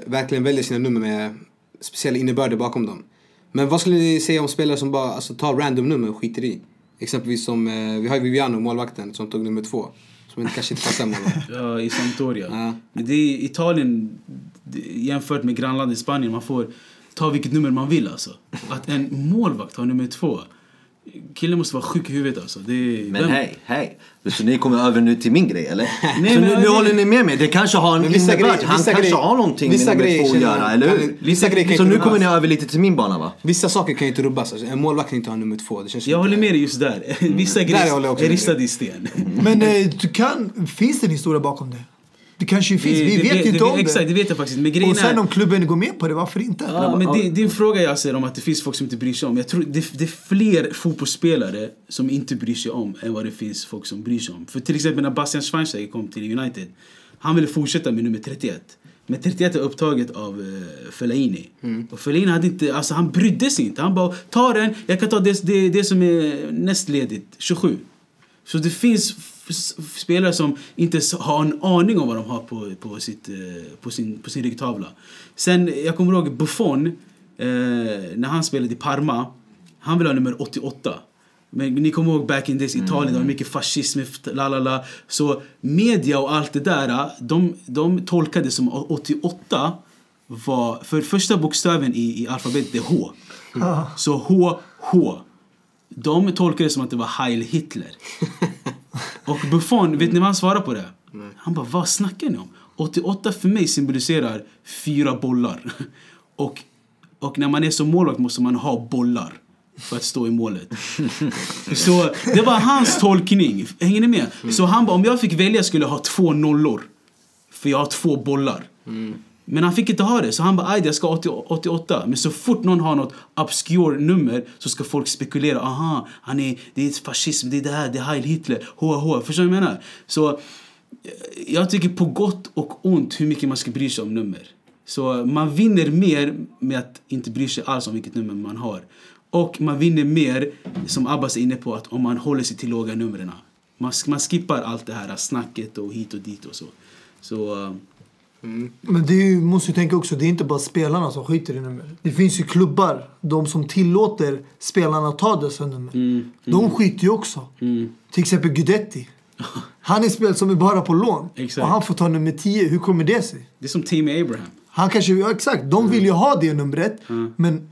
verkligen väljer sina nummer med speciella innebörder bakom dem. Men vad skulle ni säga om spelare som bara alltså, tar random nummer och skiter i? Exempelvis som, eh, vi har ju Viviano, målvakten, som tog nummer två. Som inte, kanske inte passar målvakt. Ja, i Sampdoria. Ja. Men det är Italien jämfört med grannlandet Spanien. Man får ta vilket nummer man vill alltså. Att en målvakt har nummer två. Killen måste vara sjuk i huvudet alltså. Det är, Men hej, hej. Så ni kommer över nu till min grej eller? Nej, så men- nu, nu håller ni med mig? Det kanske har en vissa innebörd. grejer- Han vissa kanske har någonting vissa med nummer grejer två att göra, eller hur? vissa grejer kan Så inte nu kommer rubbas. ni över lite till min bana va? Vissa saker kan ju inte rubbas. Alltså, en målvakt kan inte ha nummer två. Det känns Jag inte- håller med dig just där. Vissa Där håller jag grejer också är ristade i sten. Men eh, du kan, finns det en historia bakom det? Det kanske finns, vi Det- vet det, inte det, om det. Exakt, det vet jag faktiskt inte. Men grejen Och sen är... om klubben går med på det, varför inte? Ja, men din, din fråga jag ser om att det finns folk som inte bryr sig om. Jag tror det, det är fler fotbollsspelare som inte bryr sig om än vad det finns folk som bryr sig om. För till exempel när Bastian Schweinsteiger kom till United. Han ville fortsätta med nummer 31. Men 31 är upptaget av uh, Fellaini. Och Fellaini hade inte, alltså han brydde sig inte. Han bara, ta den, jag kan ta det, det, det som är näst ledigt, 27. Så det finns spelare som inte har en aning om vad de har på, på, sitt, eh, på, sin, på sin ryggtavla. Sen, jag kommer ihåg Buffon, eh, när han spelade i Parma. Han ville ha nummer 88. Men ni kommer ihåg back in days Italien, det var mycket fascism, la la la. Så media och allt det där, de, de tolkade som 88 var, för första bokstaven i, i alfabetet är H. Så H, H. De tolkade det som att det var Heil Hitler. Och Buffon, vet ni vad han svarade på det? Han bara, vad snackar ni om? 88 för mig symboliserar fyra bollar. Och, och när man är som målvakt måste man ha bollar för att stå i målet. Så det var hans tolkning. Hänger ni med? Så han bara, om jag fick välja skulle jag ha två nollor. För jag har två bollar. Men han fick inte ha det, så han bara aj jag ska ha 88. Men så fort någon har något obscure nummer så ska folk spekulera. Aha, han är, det är fascism, det är det här, det är Heil Hitler, hoa hoa. Förstår du vad jag menar? Så eh, jag tycker på gott och ont hur mycket man ska bry sig om nummer. Så man vinner mer med att inte bry sig alls om vilket nummer man har. Och man vinner mer, som Abbas är inne på, att om man håller sig till låga numren. Man, man skippar allt det här snacket och hit och dit och så. Så... Eh, eh, Men det ju, måste ju tänka också, det är inte bara spelarna som skiter i nummer. Det finns ju klubbar, de som tillåter spelarna att ta dessa nummer. Mm, De skiter ju också. Till exempel Gudetti. Han är spelare som är bara på lån. Exakt. Och han får ta nummer 10. Hur kommer det sig? Det är som Tammy Abraham. Han kanske, ja, exakt, de vill ju ha det numret. Men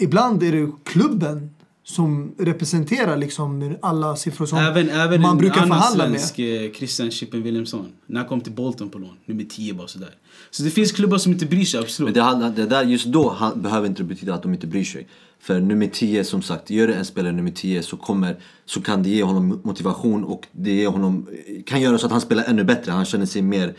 ibland är det klubben som representerar liksom alla siffror som Även, även man en brukar annan förhandla svensk, eh, Christian Chippen Wilhelmsson. När han kom till Bolton på lån. Nummer 10 bara sådär. Så det finns klubbar som inte bryr sig, absolut. Men det, det där just då han, behöver inte betyda att de inte bryr sig. För nummer 10 som sagt, gör det en spelare nummer 10 så, kommer, så kan det ge honom motivation och det ger honom, kan göra så att han spelar ännu bättre. Han känner sig mer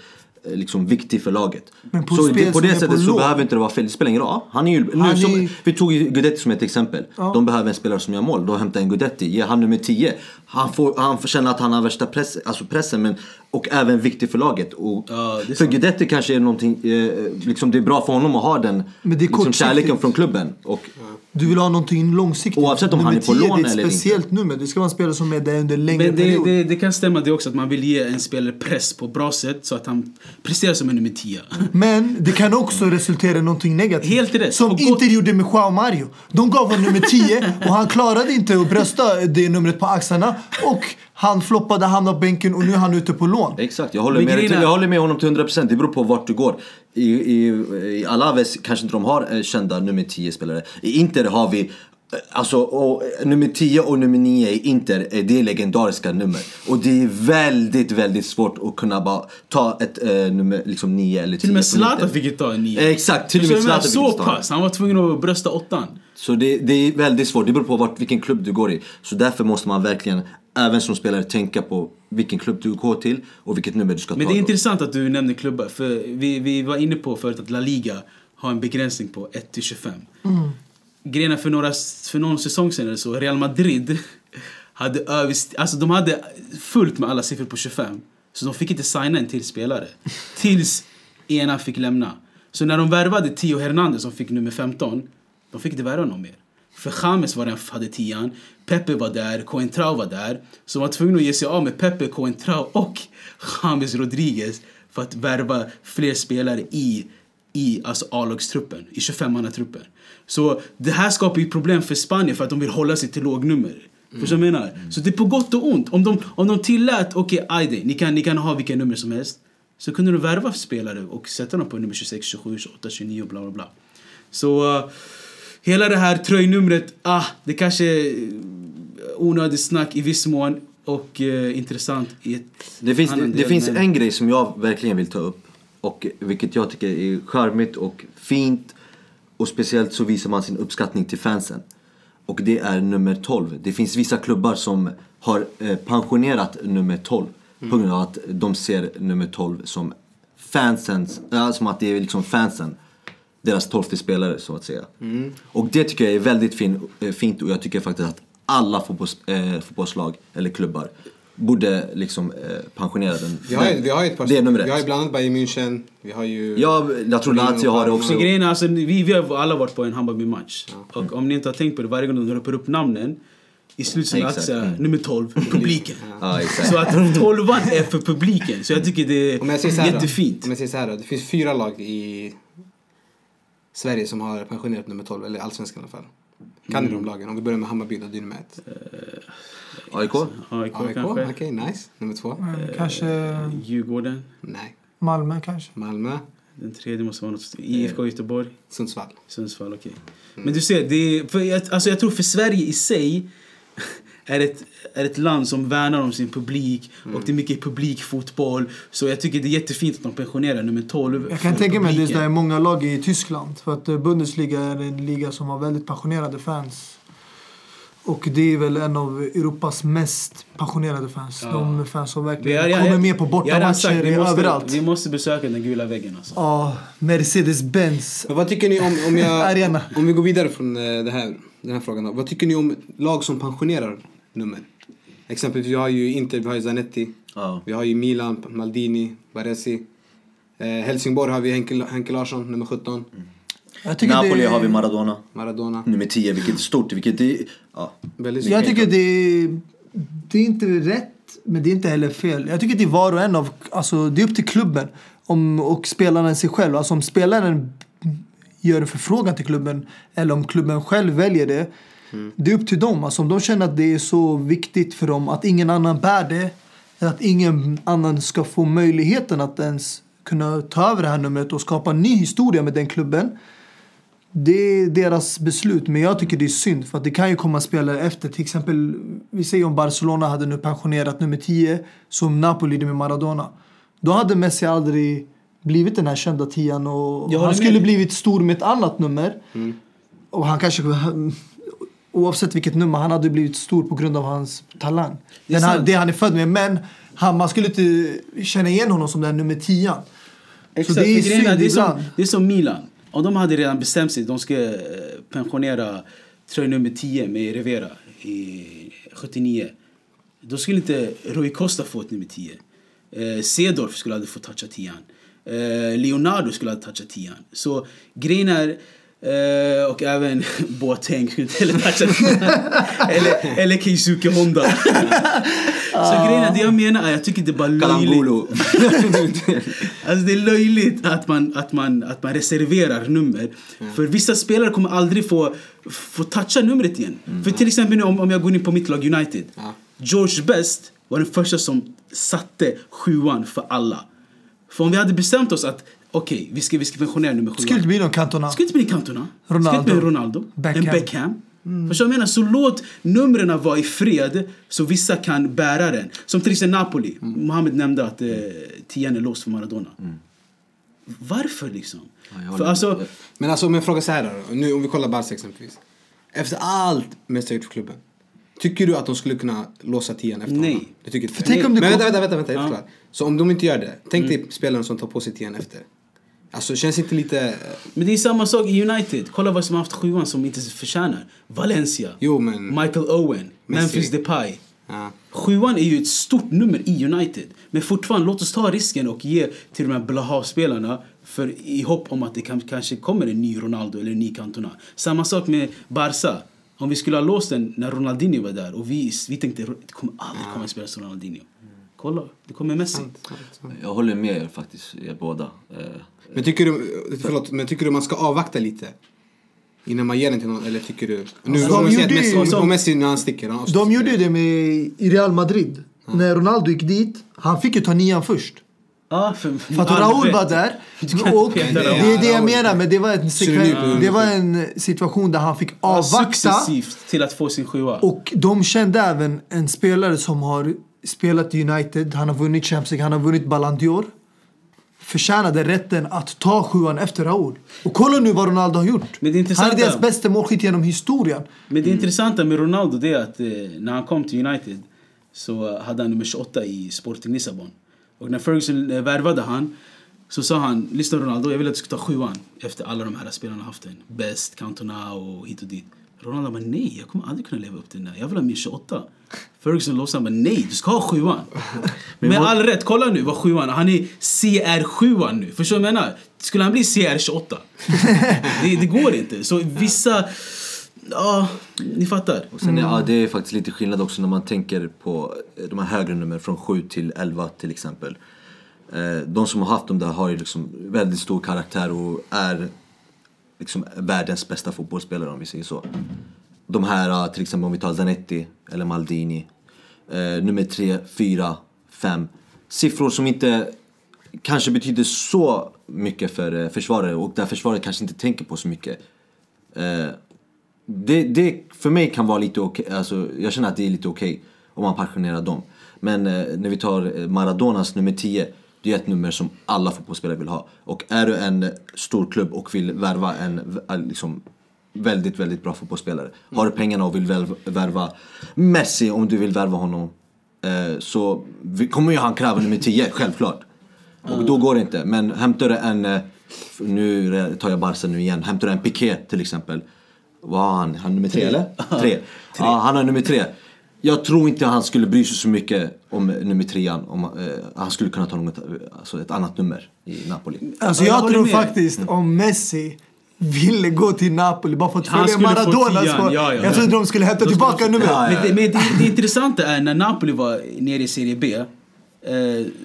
liksom viktig för laget. Men på så det, på det är på sättet så lån. behöver inte det vara fel. Det spelar ingen roll. Han är ju, nu, Han som, är- vi tog ju Guidetti som ett exempel. Ja. De behöver en spelare som gör mål. Då hämtar en Guidetti. Ge han nummer 10. Han får, han får känna att han har värsta press, alltså pressen men, och även viktig för laget. Och Ja, det är för. Guidetti kanske är någonting, eh, liksom det är bra för honom att ha den Men det är liksom kärleken från klubben. Och, Du vill ha någonting långsiktigt. Oavsett om han Nummer är på 10, lån det är eller ett inte. speciellt nummer. Det ska vara en spelare som är där under längre Men det, period. det, det kan stämma det också att man vill ge en spelare press på bra sätt så att han presterar som en nummer 10. Men det kan också resultera i någonting negativt. Helt rätt. Som Och inte gott- gjorde med Joao Mario. De gav honom nummer 10 och han klarade inte att brösta det numret på axlarna. Och han floppade, hamnade på bänken och nu är han ute på lån. exakt, jag håller, med, jag håller med honom till 100%. Det beror på vart du går. I, i, i Alaves kanske inte de har eh, kända nummer 10-spelare. I Inter har vi Alltså, och, eh, nummer 10 och nummer 9 i Inter, eh, det är legendariska nummer. Och det är väldigt, väldigt svårt att kunna bara ta ett eh, nummer, liksom 9 eller 10 Till och med. Zlatan fick ju ta en 9. Eh, Exakt, till och med Zlatan fick Så ta pass. Han var tvungen att brösta åttan. Så det, det är väldigt svårt, det beror på vart, vilken klubb du går i. Så därför måste man verkligen, även som spelare, tänka på vilken klubb du går till och vilket nummer du ska Men ta. det är då. intressant att du nämner klubbar. För vi, vi var inne på förut att La Liga har en begränsning på 1 till 25. Grejen för, några, för någon säsong sedan eller så, Real Madrid hade överst, alltså de hade fullt med alla siffror på 25. Så de fick inte signa en till spelare. Tills ena fick lämna. Så när de värvade Tio Hernandez som fick nummer 15, de fick inte värva någon mer. För James var den hade tian, Pepe var där, Coentrao var där. Så de var tvungna att ge sig av med Pepe, Coentrao och James Rodriguez för att värva fler spelare i, i alltså A-lagstruppen, i 25-mannatruppen. Så det här skapar ju problem för Spanien för att de vill hålla sig till lågnummer. Förstår du vad jag menar? Så det är på gott och ont. Om de, om de tillät, okej, okay, ni, kan, ni kan ha vilka nummer som helst. Så kunde du värva spelare och sätta dem på nummer 26, 27, 28, 29 och bla bla bla. Så uh, hela det här tröjnumret, ah, det kanske är onödigt snack i viss mån och eh, intressant i ett Det finns, det del, finns en grej som jag verkligen vill ta upp. Och vilket jag tycker är charmigt och fint. Och speciellt så visar man sin uppskattning till fansen. Och det är nummer 12. Det finns vissa klubbar som har eh, pensionerat nummer 12. På grund av att de ser nummer 12 som fansens, äh, som att det är liksom fansen. Deras tolfte spelare så att säga. Och det tycker jag är väldigt fin, eh, fint och jag tycker faktiskt att alla fotbolls, eh, fotbollslag eller klubbar borde liksom eh, pensionera den. Vi har, ju- vi har ju ett par... Det är nummer Vi har ju ett. bland annat Bayern München. Vi har ju... Ja, jag tror Lazio har det också. Grejen är alltså, vi, vi har alla varit på en Hammarby-match. Och om ni inte har tänkt på det, varje gång de ropar upp namnen i Exakt. såhär, Mm. nummer 12, publiken. Ja, exakt. Så att 12 är för publiken. Så jag tycker det Om jag säger är här jättefint. Då, om jag säger så här då, Det finns fyra lag i Sverige som har pensionerat nummer 12, eller allsvenskan i alla fall. Kan Mm. ni de lagen? Om vi börjar med Hammarby, då, det är nummer ett. AIK? AIK AIK, kanske. okej, nice. Nummer två? Eh, Kanske Djurgården. Nej. Malmö kanske. Malmö, Den tredje måste vara något. IFK Göteborg. Sundsvall. Sundsvall, okej. Men du ser, det är, för jag, alltså jag tror för Sverige i sig är ett, är ett land som värnar om sin publik och det är mycket publikfotboll. Så jag tycker det är jättefint att de pensionerar nummer 12. Jag kan tänka mig att det är många lag i Tyskland. För att eh, Bundesliga är en liga som har väldigt passionerade fans. Och det är väl en av Europas mest passionerade fans. De fans som verkligen jag- kommer med på jag har redan bortamatcher sagt, vi måste- överallt. Vi måste besöka den gula väggen alltså. Ja, Mercedes-Benz. Men vad tycker ni om, om, jag, Arena. om vi går vidare från eh, det här, den här frågan då. Vad tycker ni om lag som pensionerar nummer? Exempelvis vi har ju Inter, vi har ju Zanetti. Ja. Vi har ju Milan, Maldini, Baresi. Eh, Helsingborg har vi Henke, Henke Larsson, nummer 17. Jag tycker Napoli det, har vi Maradona. Maradona. Nummer 10, vilket är stort. Vilket är, ja. Väldigt Jag tycker det, det är inte rätt, men det är inte heller fel. Jag tycker det är var och en av, alltså det är upp till klubben om, och spelaren sig själv. Alltså om spelaren gör en förfrågan till klubben eller om klubben själv väljer det. Det är upp till dem. Alltså om de känner att det är så viktigt för dem att ingen annan bär det. Att ingen annan ska få möjligheten att ens kunna ta över det här numret och skapa en ny historia med den klubben. Det är deras beslut, men jag tycker det är synd för att det kan ju komma spelare efter. Till exempel, vi säger om Barcelona hade nu pensionerat nummer 10 som Napoli med Maradona. Då hade Messi aldrig blivit den här kända tian och han med skulle dig. blivit stor med ett annat nummer. Och han kanske, oavsett vilket nummer, han hade blivit stor på grund av hans talang. Det är Den här, det han är född med. Men han, man skulle inte känna igen honom som den nummer 10 Så Exakt, det är synd det, är som, det är som Milan. Om de hade redan bestämt sig, de ska eh, pensionera tröja nummer 10 med Rivera i 79. Då skulle inte Rui Costa få ett nummer 10. Eh, Cedorf skulle aldrig få toucha 10 eh, Leonardo skulle aldrig toucha 10 Så grejen är, eh, och även Boateng skulle inte heller toucha 10 eller, eller Keisuke Honda. Så grejen är, det jag menar är, jag tycker det är bara löjligt. Alltså det är löjligt att man, att man, att man reserverar nummer. För vissa spelare kommer aldrig få, få toucha numret igen. För till exempel nu om, om jag går in på mitt lag United. Ja. George Best var den första som satte sjuan för alla. För om vi hade bestämt oss att okej, vi, ska, vi ska pensionera nummer sjuan. Skulle inte bli någon Cantona. Skulle inte bli Cantona. Ronaldo. Skulle inte bli Ronaldo. Beckham. En Beckham. Förstår du vad jag menar? Så låt numren vara i fred så vissa kan bära den. Som till exempel Napoli. Mohamed nämnde att eh, tian är låst för Maradona. Varför liksom? jag för alltså. Men alltså om jag frågar så här då. Nu om vi kollar Barca exempelvis. Efter allt Messi har gjort för klubben. Tycker du att de skulle kunna låsa tian efter Nej. honom? Du tycker inte För det? tänk om det Men vänta, vänta, vänta, jag Ja. Så om de inte gör det. Tänk dig spelaren som tar på sig tian efter. Alltså känns inte lite... men det är samma sak i United. Kolla vad som har haft sjuan som inte förtjänar. Valencia. Jo, men- Michael Owen. Messi. Memphis Depay. Ja. Sjuan är ju ett stort nummer i United. Men fortfarande, låt oss ta risken och ge till de här Blaha-spelarna för i hopp om att det kan, kanske kommer en ny Ronaldo eller en ny Cantona. Samma sak med Barca. Om vi skulle ha låst den när Ronaldinho var där och vi, vi tänkte det kommer aldrig komma en spelare som Ronaldinho. Kolla, det kommer Messi. Sant, sant, sant. Jag håller med er faktiskt, er båda. Men tycker du, förlåt, men tycker du man ska avvakta lite? Innan man ger den till någon, eller tycker du? Nu, Alltså, om, de gjorde Messi, om Messi när han sticker. Han De gjorde det med, i Real Madrid. När Ronaldo gick dit, han fick ju ta nian först. Ja, för, För att Raúl var där. Och det är det jag menar, men det var, en sekven, det var en situation där han fick avvakta. Till att få sin sjua. Och de kände även en spelare som har spelat i United, han har vunnit Champions League, han har vunnit Ballon d'Or. Förtjänade rätten att ta sjuan efter Raúl. Och kolla nu vad Ronaldo har gjort. Men det han är deras bästa målskytt genom historien. Men det intressanta med Ronaldo det är att eh, när han kom till United så hade han nummer 28 i Sporting Lissabon. Och när Ferguson eh, värvade han så sa han, lyssna Ronaldo, jag vill att du ska ta sjuan efter alla de här spelarna haft den. Best, Cantona och hit och dit. Ronaldo bara nej, jag kommer aldrig kunna leva upp till den där. Jag vill ha min 28. Ferguson låtsades bara nej, du ska ha sjuan. Med all rätt, kolla nu vad sjuan Han är CR7 nu. Förstår du vad jag menar? Skulle han bli CR28? det, det går inte. Så vissa... Ja, ni fattar. Och sen, ja, det är faktiskt lite skillnad också när man tänker på de här högre numren från 7 till 11 till exempel. Eh, De som har haft dem där har ju liksom väldigt stor karaktär och är liksom världens bästa fotbollsspelare om vi säger så. De här, äh, till exempel om vi tar Zanetti eller Maldini. Eh, nummer 3, 4, 5. Siffror som inte kanske betyder så mycket för eh, försvarare och där försvaret kanske inte tänker på så mycket. Eh, det, det för mig kan vara lite okej, alltså jag känner att det är lite okej om man passionerar dem. Men eh, när vi tar Maradonas nummer 10, det är ett nummer som alla fotbollsspelare vill ha. Och är du en stor klubb och vill värva en eh, liksom, väldigt, väldigt bra fotbollsspelare. Har du pengarna och vill värva Messi om du vill värva honom. Eh, så kommer ju han kräva nummer 10, självklart. Och då går det inte. Men hämtar du en, eh, nu tar jag Barca nu igen, hämtar du en Piqué till exempel. Vad har han? Han nummer tre eller? Tre. Ja, han är nummer tre. Jag tror inte han skulle bry sig så mycket om nummer trean. Om, eh, han skulle kunna ta något, alltså ett annat nummer i Napoli. Alltså Ja, jag jag, tror med. faktiskt om Messi ville gå till Napoli bara för att Han följa spår. ja, ja. Jag tror inte de skulle hämta tillbaka skulle- numret. Ja, ja. Men, det, men det, det intressanta är när Napoli var nere i Serie B eh,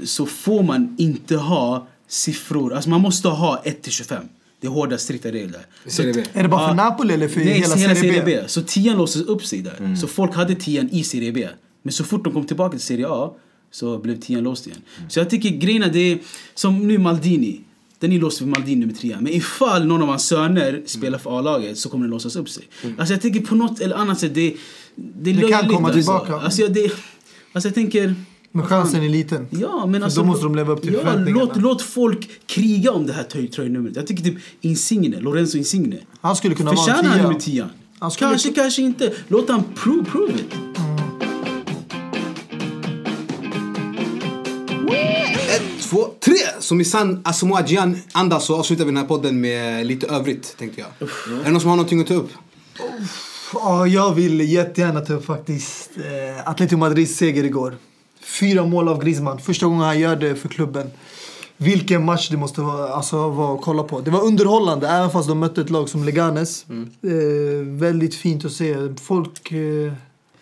så får man inte ha siffror. Alltså man måste ha 1 till 25. Det är hårda strikta regler. B. Är det bara för. Napoli eller för Nej, hela, Serie B? Så tian låses upp sig där. Så folk hade tian i Serie B. Men så fort de kom tillbaka till Serie A så blev tian låst igen. Så jag tycker grejen är det är som nu Maldini. den är låst vid Maldini nummer tre. Men ifall någon av hans söner spelar för A-laget så kommer den låsas upp sig. Alltså jag tänker på något eller annat sätt, det, det är Det kan löjligt, komma alltså. tillbaka. Alltså, jag, det, alltså jag tänker... Men chansen är liten. Ja, men alltså, då måste de leva upp till ja, förväntningarna. låt, låt folk kriga om det här tröj- tröjnumret. Jag tycker typ Insigne, Lorenzo Insigne. Han skulle kunna vara en Förtjänar han tia. nummer 10? Han skulle- Kanske, kanske inte. Låt han prove, prove it. Ett, två, tre! Som i sann Asamoah Gyan anda så avslutar vi den här podden med lite övrigt, tänkte jag. Är det någon som har någonting att ta upp? Ja, jag vill jättegärna ta upp faktiskt eh, Atletico Madrids seger igår. Fyra mål av Griezmann. Första gången han gör det för klubben. Vilken match det måste vara, alltså, vara att kolla på. Det var underhållande även fast de mötte ett lag som Leganes. Eh, väldigt fint att se. Folk eh,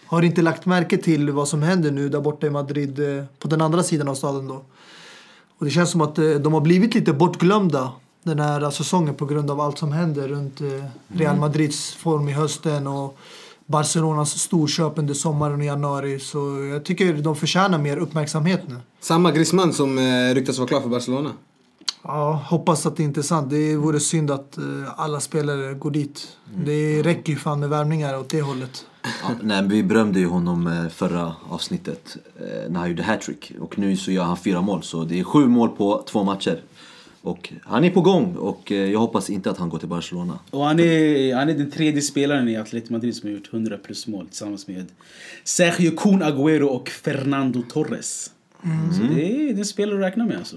har inte lagt märke till vad som händer nu där borta i Madrid eh, på den andra sidan av staden då. Och det känns som att eh, de har blivit lite bortglömda den här säsongen på grund av allt som händer runt eh, Real Madrids form i hösten och Barcelonas storköp under sommaren och januari. Så jag tycker de förtjänar mer uppmärksamhet nu. Samma Griezmann som eh, ryktas vara klar för Barcelona. Ja, hoppas att det inte är sant. Det vore synd att eh, alla spelare går dit. Det räcker ju fan med värvningar åt det hållet. Ja, nej, men vi berömde ju honom eh, förra avsnittet när han gjorde hattrick. Och nu så gör han fyra mål, så det är sju mål på två matcher. Och han är på gång och eh, jag hoppas inte att han går till Barcelona. Och han är, han är den tredje spelaren i Atletico Madrid som har gjort 100 plus mål tillsammans med Sergio Kun Agüero och Fernando Torres. Så det är, det är en spelare att räkna med alltså.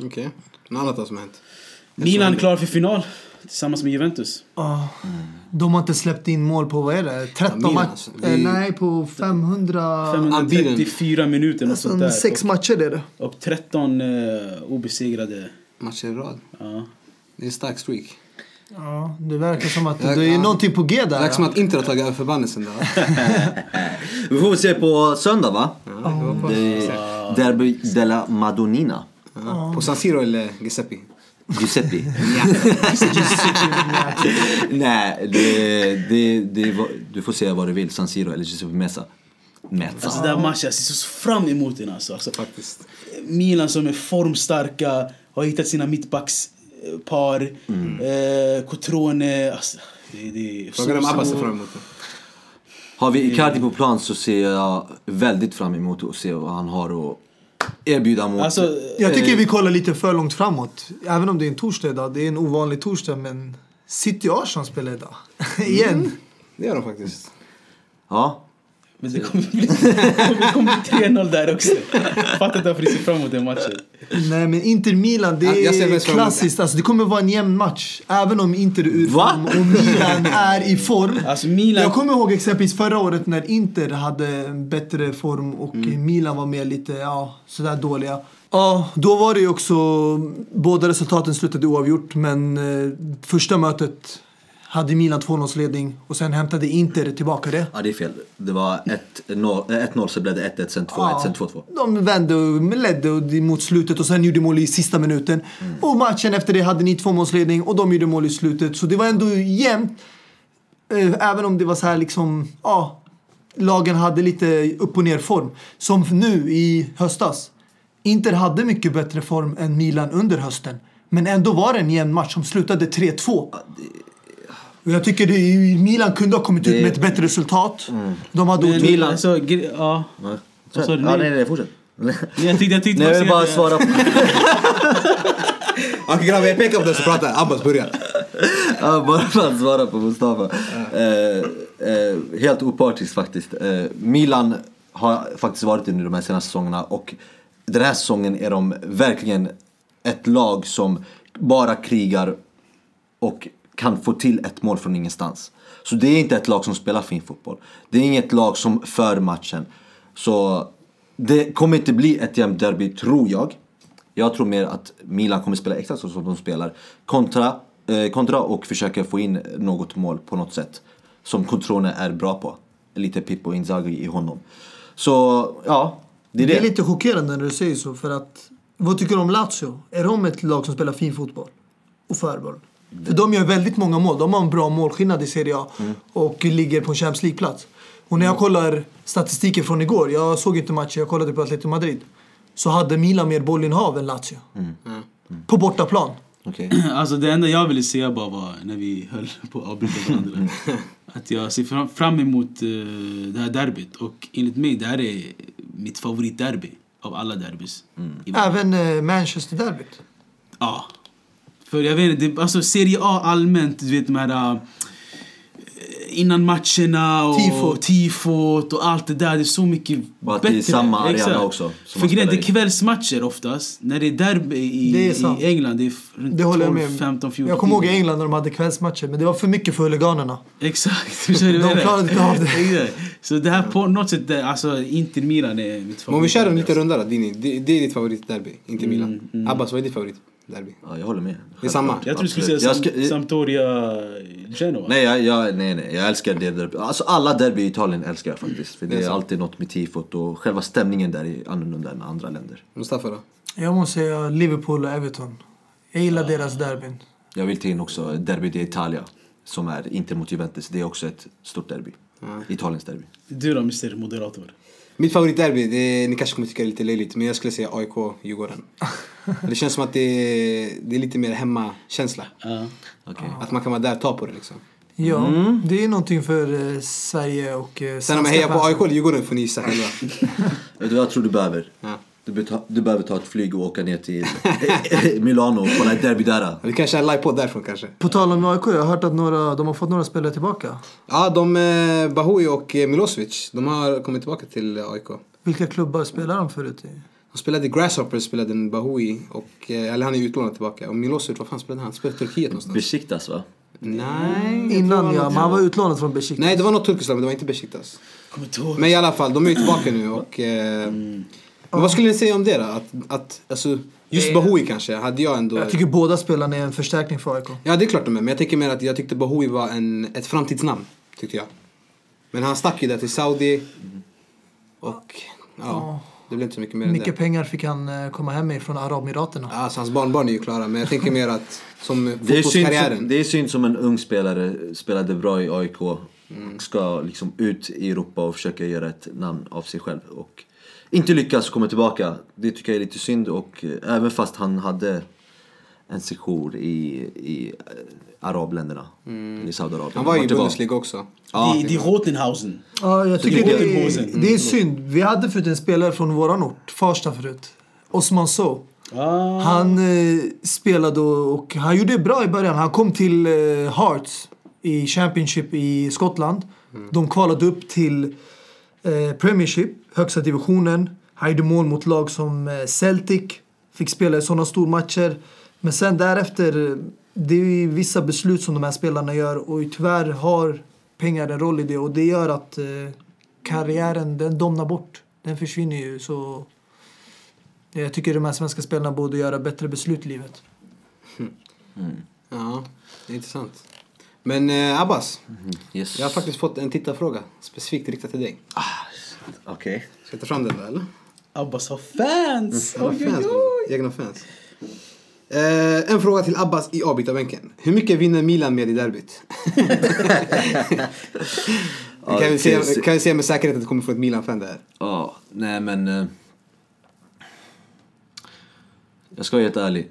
Okej. Något annat som har hänt? Milan klar för final tillsammans med Juventus. Ja, de har inte släppt in mål på, vad är det? 13 Milan, matcher? alltså. Eh, Vi- nej, på 500... 534 minuter och sånt där. Nästan sex matcher är det. Och, och 13 uh, obesegrade. Matcher i rad. Ja. Det är en stark streak. Ja, det verkar som att Ja, det är ja. någonting på G Det där. verkar som att Inter har tagit över förbannelsen där. Vi får se på söndag va? Ja. Det är Derby della Madonnina. Ja. På San Siro eller Giuseppe? Giuseppe. Nej, det, det, det, var- du får säga vad du vill. San Siro eller Giuseppe Mesa. Mezza. Alltså den matchen, jag ser så fram emot den alltså. alltså. Faktiskt. Milan som är formstarka, har hittat sina mittbackspar. Eh, Cotrone, alltså. Det, det är om Abba ser fram emot det. Har vi Icardi på plan så ser jag väldigt fram emot att se vad han har att erbjuda mot... Alltså, Jag tycker vi kollar lite för långt framåt. Även om det är en torsdag idag. Det är en ovanlig torsdag men City Arsenal spelar idag. Igen. Det gör de faktiskt. Ja. Men det kommer bli, det kommer bli 3-0 där också. Fattar inte varför ni ser fram emot den matchen. Nej men Inter Milan det är klassiskt. Alltså, det kommer vara en jämn match. Även om Inter är ur form och Milan är i form. Alltså Milan... Jag kommer ihåg exempelvis förra året när Inter hade bättre form och Milan var mer lite, ja, sådär dåliga. Ja, då var det ju också, båda resultaten slutade oavgjort men eh, första mötet hade Milan 2-0-ledning och sen hämtade Inter tillbaka det. ja, det är fel. Det var 1-0 eh, 1-0 så blev det 1-1, sen 2-1, sen 2-2. De vände och ledde mot slutet och sen gjorde mål i sista minuten. Och matchen efter det hade ni tvåmålsledning och de gjorde mål i slutet. Så det var ändå jämnt. Eh, Även om det var så här liksom, ja, lagen hade lite upp och ner form. Som nu i höstas. Inter hade mycket bättre form än Milan under hösten. Men ändå var det en jämn match som slutade 3-2. Och jag tycker det, Milan kunde ha kommit ut Det- med ett bättre resultat. De hade otur. Milan- Alltså, gre- ja. Sa du? ja, nej, nej, fortsätt. Jag tyckte, jag tyckte Nej, jag vill bara säga- svara på... Okej grabbar, jag pekar på den så pratar Abbas börjar. Ja, bara för att svara på Mustafa. Eh, eh, helt opartiskt faktiskt. Eh, Milan har faktiskt varit under de här senaste säsongerna och den här säsongen är de verkligen ett lag som bara krigar och kan få till ett mål från ingenstans. Så det är inte ett lag som spelar fin fotboll. Det är inget lag som för matchen. Så det kommer inte bli ett jämnt derby, tror jag. Jag tror mer att Milan kommer spela exakt så som de spelar. Kontra, eh, kontra och försöka få in något mål på något sätt. Som Cotrone är bra på. Lite Pippo Inzaghi i honom. Så, ja. Det är det. Det är lite chockerande när du säger så för att vad tycker du om Lazio? Är de ett lag som spelar fin fotboll? Och förboll? För de gör väldigt många mål. De har en bra målskillnad i Serie A och ligger på en Champions League-plats. Och när jag kollar statistiken från igår, jag såg inte matchen, jag kollade på Atletico Madrid. Så hade Milan mer bollinnehav än Lazio. På bortaplan. Okej. Alltså det enda jag ville säga bara var när vi höll på att avbryta varandra. att jag ser fram, fram emot eh, det här derbyt. Och enligt mig, det här är mitt favoritderby av alla derbys. världen. Även eh, Manchester-derbyt. Ja. För jag vet inte, alltså Serie A allmänt, du vet de här... äh, Innan matcherna och Tifot. tifot och allt det där. Det är så mycket Och att det är bättre. samma arena Exakt. också, För grejen, det är kvällsmatcher oftast. När det är derby i, Det är i England, det är runt Det håller jag 12, med 15, 14 Jag kommer ihåg i. England när de hade kvällsmatcher, men det var för mycket för huliganerna. Exakt. Förstår du De klarade inte av det. Så det här på något sätt, det- alltså Inter Milan är mitt Men om vi kör en liten runda då, Dini. Det, det är ditt favoritderby, inte Milan. mm. Abbas, vad är ditt favoritderby? Ja, jag håller med. Det är samma. Jag tror du skulle säga Jag ska- Sampdoria Genoa. Nej, jag, jag, nej, nej, jag älskar det derby. Alltså alla derby i Italien älskar jag faktiskt. För det, Det är alltid något med tifot och själva stämningen där är annorlunda än andra länder. Mustafa då? Jag måste säga Liverpool och Everton. Jag gillar deras derbyn. Jag vill ta in också derby di Italia som är Inter mot Juventus. Det är också ett stort derby. Italiens derby. Du då, Mr Moderator? Mitt favoritderby, det är, ni kanske kommer tycka det är lite löjligt, men jag skulle säga AIK-Djurgården. det känns som att det är, det är lite mer hemmakänsla. Ja. Okej. Att man kan vara där och ta på det liksom. Ja, det är någonting för eh, Sverige och eh, Sen om jag hejar på. AIK eller Djurgården får ni gissa själva. Vet du vad jag tror du behöver? Ja. Du, du behöver ta ett flyg och åka ner till Milano och kolla ett derby där. Vi kanske är live-podd därifrån kanske. På tal om AIK, jag har hört att några, de har fått några spelare tillbaka. Ja, de, eh, Bahoui och eh, Milosevic, de har kommit tillbaka till eh, AIK. Vilka klubbar spelar de förut i? De spelade i Grasshoppers, spelade en Bahoui, och, eh, eller han är utlånad tillbaka. Och Milosevic, vad fan spelade han? Han spelade i Turkiet någonstans. Besiktas va? Nej. Innan ja, var men han var utlånad från Besiktas. Nej, det var något turkiskt lag, men det var inte Besiktas. Men i alla fall, de är ju tillbaka nu och... Eh, Men vad skulle ni säga om det då? Att, att, alltså, just Bahoui kanske, hade jag ändå... Jag tycker båda spelarna är en förstärkning för AIK. Ja, det är klart de är, men jag tänker mer att jag tyckte Bahoui var en, ett framtidsnamn, tyckte jag. Men han stack ju där till Saudi. Och ja, det blev inte så mycket mer än Mycket det. pengar fick han eh, komma hem med från Arabemiraterna. Alltså, hans barnbarn är ju klara, men jag tänker mer att som Det är, synd, fotbollskarriären. det är synd som en ung spelare spelade bra i AIK. Ska liksom ut i Europa och försöka göra ett namn av sig själv. Och inte lyckas komma tillbaka. Det tycker jag är lite synd. Och eh, även fast han hade en sejour i, i eh, arabländerna. I Saudiarabien. Han var ju i det Bundesliga också. Ja, Die, die Rotenhausen. Ja, jag tycker det är, det är synd. Vi hade förut en spelare från våran ort, Farsta förut. Osman So. Ah. Han eh, spelade och, och han gjorde det bra i början. Han kom till eh, Hearts i Championship i Skottland. De kvalade upp till eh, Premiership, högsta divisionen. Han gjorde mål mot lag som eh, Celtic. Fick spela i sådana stormatcher. Men sen därefter, eh, det är ju vissa beslut som de här spelarna gör och tyvärr har pengar en roll i det och det gör att eh, karriären den domnar bort. Den försvinner ju så jag tycker de här svenska spelarna borde göra bättre beslut i livet. Ja, det är intressant. Men eh, Abbas, yes. jag har faktiskt fått en tittarfråga specifikt riktad till dig. Okej. Ska jag ta fram den då eller? Abbas har fans! Egna Oj, oj, fans, oj. egna fans. Eh, en fråga till Abbas i avbytarbänken. Hur mycket vinner Milan med i derbyt? Kan, vi se, kan vi se med säkerhet att det kommer från ett Milan-fan där? Ja, nej men... eh, jag ska vara helt ärlig.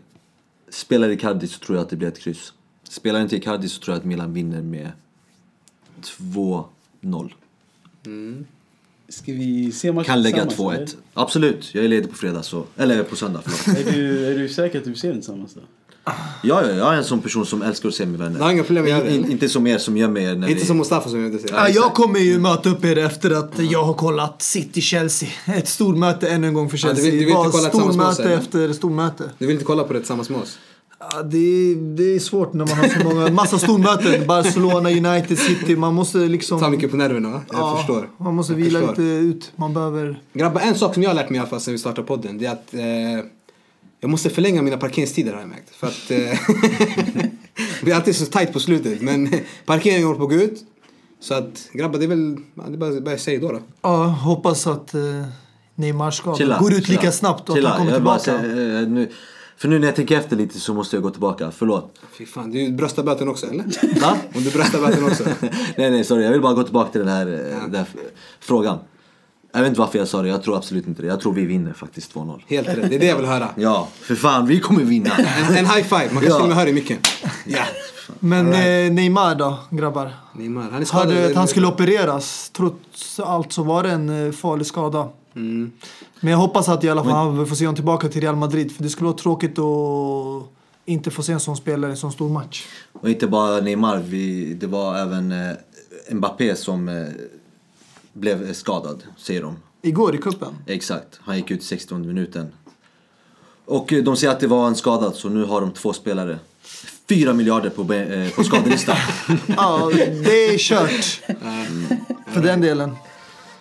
Spelar Icardi så tror jag att det blir ett kryss. Spelar inte Icardi så tror jag att Milan vinner med 2-0. Ska vi se matchen Kan lägga tillsammans, 2-1. Absolut, jag är ledig på fredag så... Eller på söndag, förlåt. Är du, är du säker att du vill se den tillsammans då? Ja, ja, jag är en sån person som älskar att se med vänner. Jag har inga problem med det, In, inte som er som gör mig när Inte vi... som Mustafa som gjorde det. Ja, jag kommer ju möta upp er efter att jag har kollat City-Chelsea. Ett stormöte ännu en gång för Ja, du Chelsea. vill- du vill inte kolla stormöte efter stormöte. Du vill inte kolla på det tillsammans med oss? Ja, det, är, det är svårt när man har så många, massa stormöten. Barcelona, United, City. Man måste liksom... Ta mycket på nerverna? Jag ja, förstår. Man måste Jag vila förstår. lite ut. Man behöver... Grabbar, en sak som jag har lärt mig i alla fall sen vi startade podden, det är att eh, jag måste förlänga mina parkeringstider har jag märkt. För att eh, vi är alltid så tight på slutet. Men parkeringen håller på att gå ut. Så att grabbar, det är väl, ja, det är bara bara jag säger då. då. Ja, hoppas att eh, Neymar ska går ut lika chilla. snabbt och Chilla, att han kommer jag bara tillbaka. säger, eh, nu, För nu när jag tänker efter lite så måste jag gå tillbaka, förlåt. Fy fan, du bröstar böten också eller? Va? Om du bröstar böten också? nej nej sorry, jag vill bara gå tillbaka till den här, eh, den här frågan. Jag vet inte varför jag sa det, jag tror absolut inte det. Jag tror vi vinner faktiskt 2-0. Helt rätt, det är det jag vill höra. Ja, för fan, vi kommer vinna. En, en high five, man kan Ja. till och med höra i micken. Ja. Men eh, Neymar då, grabbar? Neymar, han är skadad. Hörde att han skulle opereras. Trots allt så var det en eh, farlig skada. Mm. Men jag hoppas att i alla fall han får se honom tillbaka till Real Madrid. För det skulle vara tråkigt att inte få se en sån spelare i en sån stor match. Och inte bara Neymar, vi, det var även eh, Mbappé som eh, blev skadad, säger de. Igår i kuppen. Exakt, han gick ut i 16 minuten. Och eh, de säger att det var en skadad, så nu har de två spelare. Fyra miljarder på, eh, på skadelistan. Ja, det är kört. För den delen.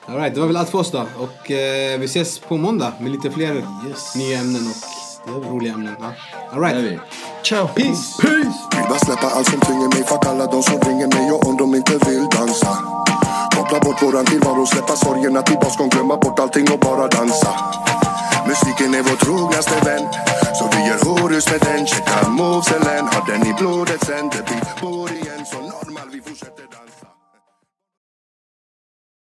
All right, det var väl allt för oss då. Och eh, vi ses på måndag med lite fler nya ämnen och roliga ämnen. Ja. All right. vi. Ciao. Peace! Vill bara släppa allt som tynger mig Fuck alla de som ringer mig och om de inte vill dansa Koppla bort våran tillvaro, släppa sorgerna till baskon Glömma bort allting och bara dansa Musiken är vår trognaste vän Så vi gör horus med den Checka movesen, har den i blodet sen Det blir vår igen så normal, vi fortsätter dansa